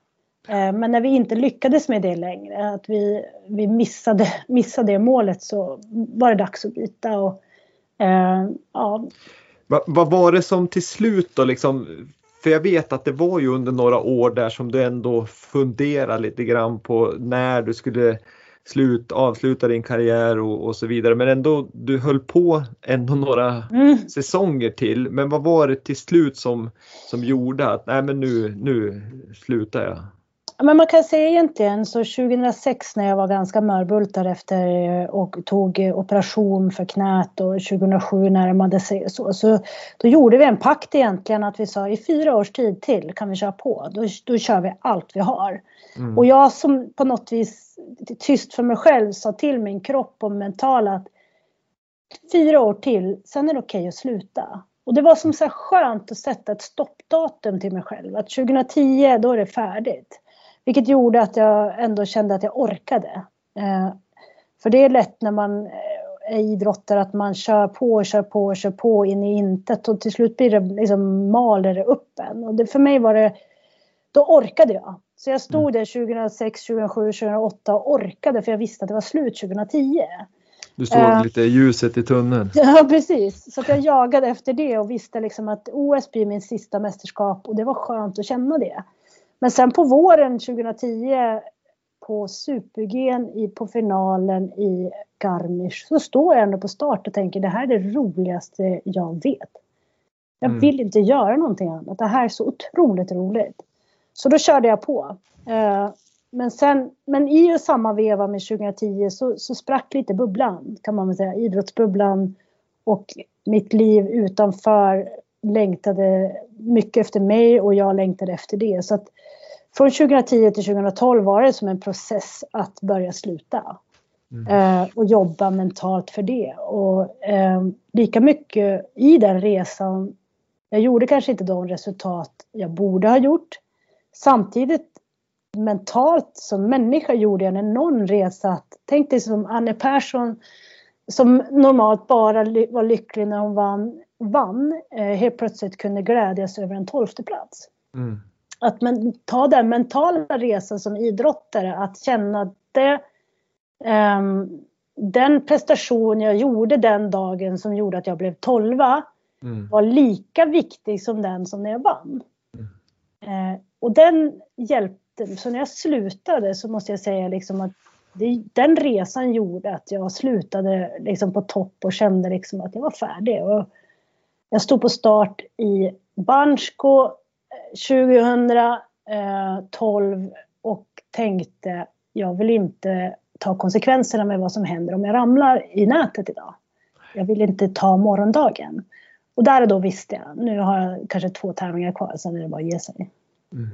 Uh, men när vi inte lyckades med det längre, att vi, vi missade, missade det målet så var det dags att byta. Och, uh, ja. Va, vad var det som till slut då liksom för jag vet att det var ju under några år där som du ändå funderade lite grann på när du skulle slut, avsluta din karriär och, och, så vidare. Men ändå, du höll på ändå några mm. säsonger till. Men vad var det till slut som, som gjorde att nej men nu, nu slutar jag? Men man kan säga egentligen så 2006 när jag var ganska mörbultad efter och tog operation för knät och 2007 närmade sig så, så då gjorde vi en pakt egentligen att vi sa i fyra års tid till kan vi köra på. Då, då kör vi allt vi har. Mm. Och jag som på något vis tyst för mig själv sa till min kropp och mental att fyra år till, sen är det okej okay att sluta. Och det var som så skönt att sätta ett stoppdatum till mig själv. Att 2010, då är det färdigt. Vilket gjorde att jag ändå kände att jag orkade. Eh, för det är lätt när man är idrottare att man kör på och kör på och kör på in i intet och till slut blir det liksom maler det upp en. Och det, för mig var det, då orkade jag. Så jag stod mm. där 2006, 2007, 2008 och orkade för jag visste att det var slut 2010. Du såg uh, lite ljuset i tunneln. Ja, precis. Så jag jagade efter det och visste liksom att OS blir min sista mästerskap och det var skönt att känna det. Men sen på våren 2010 på super-G på finalen i Garmisch så står jag ändå på start och tänker det här är det roligaste jag vet. Jag mm. vill inte göra någonting annat. Det här är så otroligt roligt. Så då körde jag på. Eh, men, sen, men i samma veva med 2010 så, så sprack lite bubblan kan man väl säga. Idrottsbubblan och mitt liv utanför längtade mycket efter mig och jag längtade efter det. Så att från 2010 till 2012 var det som en process att börja sluta. Mm. Eh, och jobba mentalt för det. Och eh, lika mycket i den resan, jag gjorde kanske inte de resultat jag borde ha gjort. Samtidigt mentalt som människa gjorde jag en enorm resa. Tänk dig som Anne Persson som normalt bara var lycklig när hon vann, vann eh, helt plötsligt kunde glädjas över en tolfte plats. Mm. Att men, ta den mentala resan som idrottare, att känna det, um, den prestation jag gjorde den dagen som gjorde att jag blev tolva mm. var lika viktig som den som när jag vann. Mm. Eh, och den hjälpte, så när jag slutade så måste jag säga liksom att det, den resan gjorde att jag slutade liksom på topp och kände liksom att jag var färdig. Och jag stod på start i Bansko eh, 2012 eh, och tänkte jag vill inte ta konsekvenserna med vad som händer om jag ramlar i nätet idag. Jag vill inte ta morgondagen. Och där och då visste jag, nu har jag kanske två tävlingar kvar, sen är det bara att ge sig. Mm.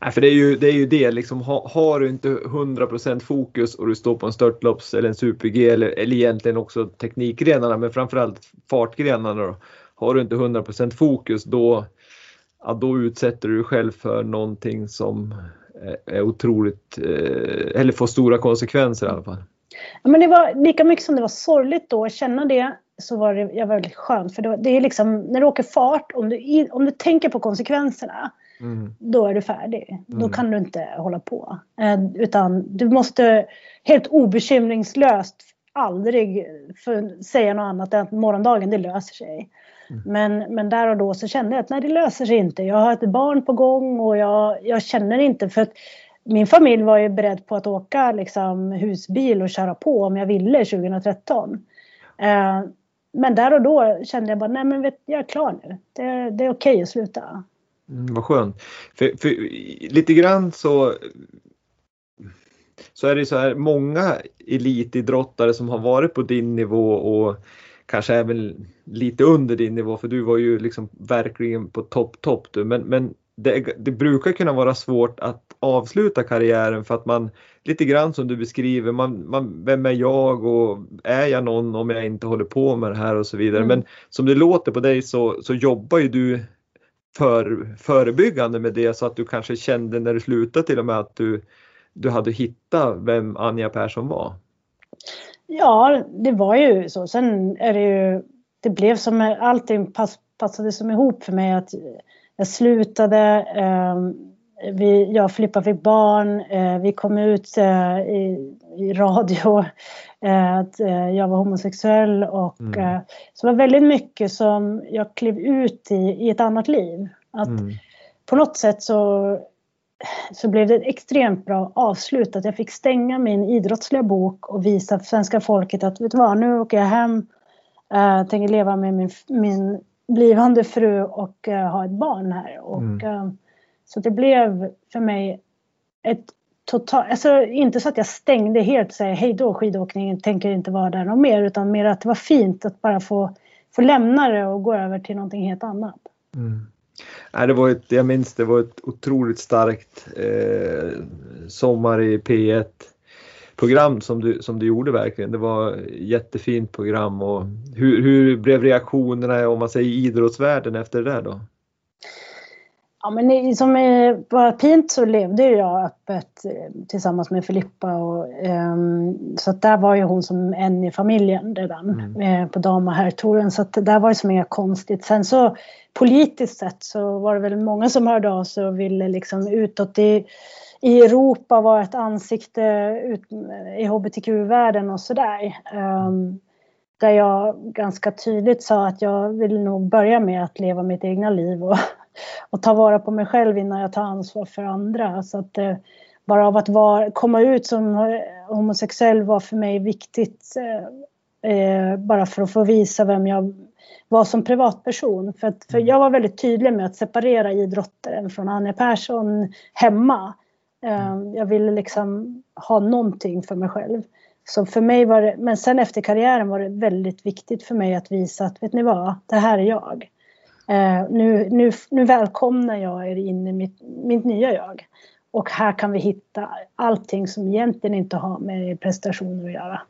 Nej, för det är ju det, är ju det liksom, ha, har du inte 100% fokus och du står på en störtlopps eller en super-G eller, eller egentligen också teknikgrenarna men framförallt fartgrenarna då. Har du inte 100% fokus då, ja, då utsätter du dig själv för någonting som är otroligt, eh, eller får stora konsekvenser i alla fall. Ja, men det var lika mycket som det var sorgligt då att känna det så var det jag väldigt skönt för då, det är liksom när du åker fart om du, om du tänker på konsekvenserna Mm. Då är du färdig. Mm. Då kan du inte hålla på. Eh, utan du måste helt obekymringslöst aldrig för, säga något annat än att morgondagen det löser sig. Men, men där och då så kände jag att nej, det löser sig inte. Jag har ett barn på gång och jag, jag känner inte för att min familj var ju beredd på att åka liksom, husbil och köra på om jag ville 2013. Eh, men där och då kände jag bara, nej men vet, jag är klar nu. Det, det är okej okay att sluta. Mm, vad skönt. För, för, lite grann så så är det så här många elitidrottare som har varit på din nivå och kanske även lite under din nivå för du var ju liksom verkligen på topp topp du men, men det, det, brukar kunna vara svårt att avsluta karriären för att man lite grann som du beskriver, man, man, vem är jag och är jag någon om jag inte håller på med det här och så vidare. Mm. Men som det låter på dig så, så jobbar ju du för, förebyggande med det så att du kanske kände när du slutade till och med att du, du hade hittat vem Anja Persson var. Ja, det var ju så. Sen är det ju, det blev som allting pass, passade som ihop för mig att jag slutade, eh, vi, jag och Filippa fick barn, eh, vi kom ut eh, i, i radio eh, att eh, jag var homosexuell och mm. Eh, så var väldigt mycket som jag klev ut i, i ett annat liv. Att mm. På något sätt så, så blev det ett extremt bra avslut att jag fick stänga min idrottsliga bok och visa svenska folket att vet du vad, nu åker jag hem, äh, tänker leva med min, min blivande fru och uh, ha ett barn här. Och, mm. uh, så det blev för mig ett totalt, alltså inte så att jag stängde helt och säger hej då skidåkningen, tänker inte vara där någon mer utan mer att det var fint att bara få, få lämna det och gå över till någonting helt annat. Mm. Nej, det var ett, jag minns det var ett otroligt starkt eh, sommar i P1 program som du, som du gjorde verkligen. Det var jättefint program och hur, hur blev reaktionerna om man säger idrottsvärlden efter det där då? Ja men som var Pint så levde jag öppet eh, tillsammans med Filippa och um, så att där var ju hon som en i familjen redan mm. Eh, på dam och herrtouren så att där var det som inget konstigt. Sen så politiskt sett så var det väl många som hörde av sig och ville liksom utåt i i Europa var ett ansikte ut, i hbtq-världen och sådär. Um, där jag ganska tydligt sa att jag vill nog börja med att leva mitt egna liv och, och ta vara på mig själv innan jag tar ansvar för andra. Så att uh, bara av att vara, komma ut som homosexuell var för mig viktigt. Uh, bara för att få visa vem jag var som privatperson. För, att, för jag var väldigt tydlig med att separera idrottaren från Anja Persson hemma. Ehm, jag ville liksom ha någonting för mig själv. Så för mig var det, men sen efter karriären var det väldigt viktigt för mig att visa att vet ni vad, det här är jag. Eh, nu, nu, nu välkomnar jag er in i mitt, mitt nya jag. Och här kan vi hitta allting som egentligen inte har med prestationer att göra.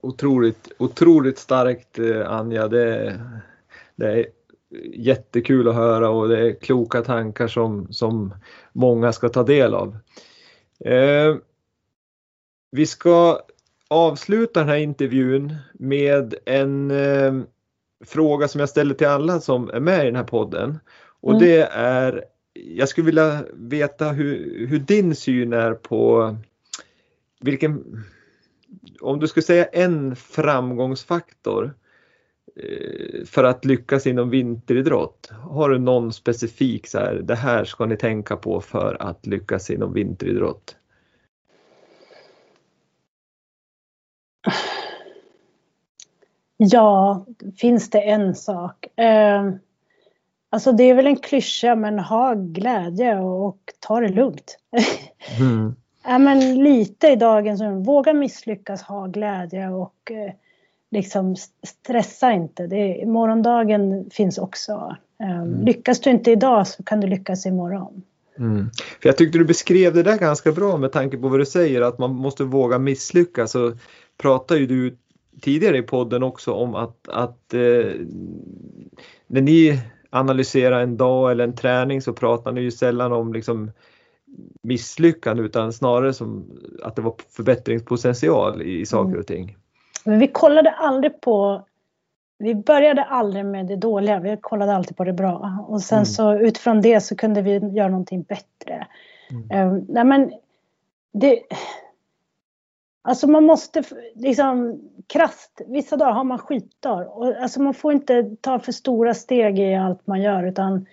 Otroligt, otroligt starkt eh, Anja. Det, det är jättekul att höra och det är kloka tankar som, som många ska ta del av. Eh, vi ska avsluta den här intervjun med en eh, fråga som jag ställer till alla som är med i den här podden. Och mm. det är, jag skulle vilja veta hur, hur din syn är på vilken, om du skulle säga en framgångsfaktor Eh, för att lyckas inom vinteridrott? Har du någon specifik så här, det här ska ni tänka på för att lyckas inom vinteridrott? Ja, finns det en sak? Eh, alltså det är väl en klyscha men ha glädje och ta det lugnt. Mm. ja, men lite i dagens våga misslyckas, ha glädje och eh, liksom stressa inte. Det morgondagen finns också. Um, mm. Lyckas du inte idag så kan du lyckas imorgon. Mm. För jag tyckte du beskrev det där ganska bra med tanke på vad du säger att man måste våga misslyckas. Så pratar ju du tidigare i podden också om att, att eh, när ni analyserar en dag eller en träning så pratar ni ju sällan om liksom misslyckande utan snarare som att det var förbättringspotential i, i saker mm. och ting. Men vi kollade aldrig på vi började aldrig med det dåliga, vi kollade alltid på det bra. Och sen mm. så utifrån det så kunde vi göra någonting bättre. Mm. Um, nej men det, alltså man måste liksom krast, vissa dagar har man skitdagar. Och, alltså man får inte ta för stora steg i allt man gör utan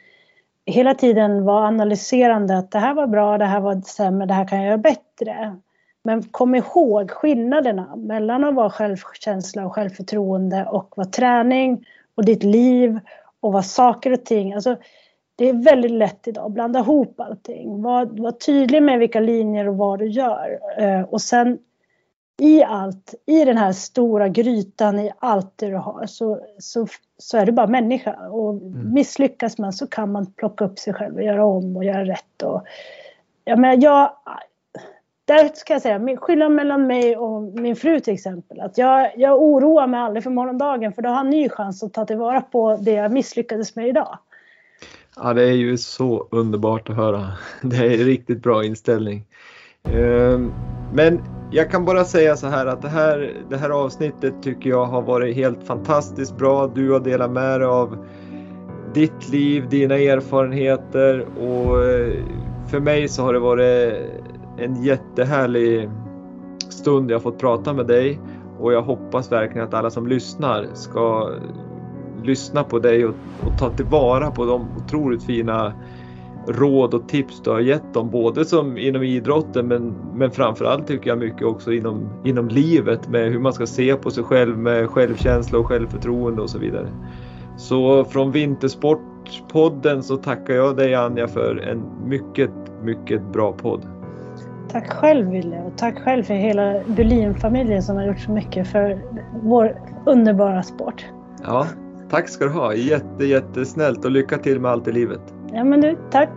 hela tiden vara analyserande att det här var bra, det här var sämre, det här kan jag göra bättre. Men kom ihåg skillnaderna mellan att vara självkänsla och självförtroende och vad träning och ditt liv och vad saker och ting, alltså det är väldigt lätt idag att blanda ihop allting. Var, var tydlig med vilka linjer och vad du gör. Eh, och sen i allt, i den här stora grytan, i allt det du har, så, så, så är du bara människa. Och mm. misslyckas man så kan man plocka upp sig själv och göra om och göra rätt. Och, jag menar, jag, där ska jag säga, skillnaden mellan mig och min fru till exempel, att jag, jag oroar mig aldrig för morgondagen för då har en ny chans att ta tillvara på det jag misslyckades med idag. Ja, det är ju så underbart att höra. Det är en riktigt bra inställning. Ehm, men jag kan bara säga så här att det här, det här avsnittet tycker jag har varit helt fantastiskt bra. Du har delat med dig av ditt liv, dina erfarenheter och eh, för mig så har det varit en jättehärlig stund jag fått prata med dig och jag hoppas verkligen att alla som lyssnar ska lyssna på dig och, och ta tillvara på de otroligt fina råd och tips du har gett dem, både som inom idrotten men, men framförallt tycker jag mycket också inom, inom livet med hur man ska se på sig själv med självkänsla och självförtroende och så vidare. Så från Vintersportpodden så tackar jag dig Anja för en mycket, mycket bra podd. Tack själv Wille och tack själv för hela Berlinfamiljen som har gjort så mycket för vår underbara sport. Ja, tack ska du ha. Jätte, jättesnällt och lycka till med allt i livet. Ja men du, tack.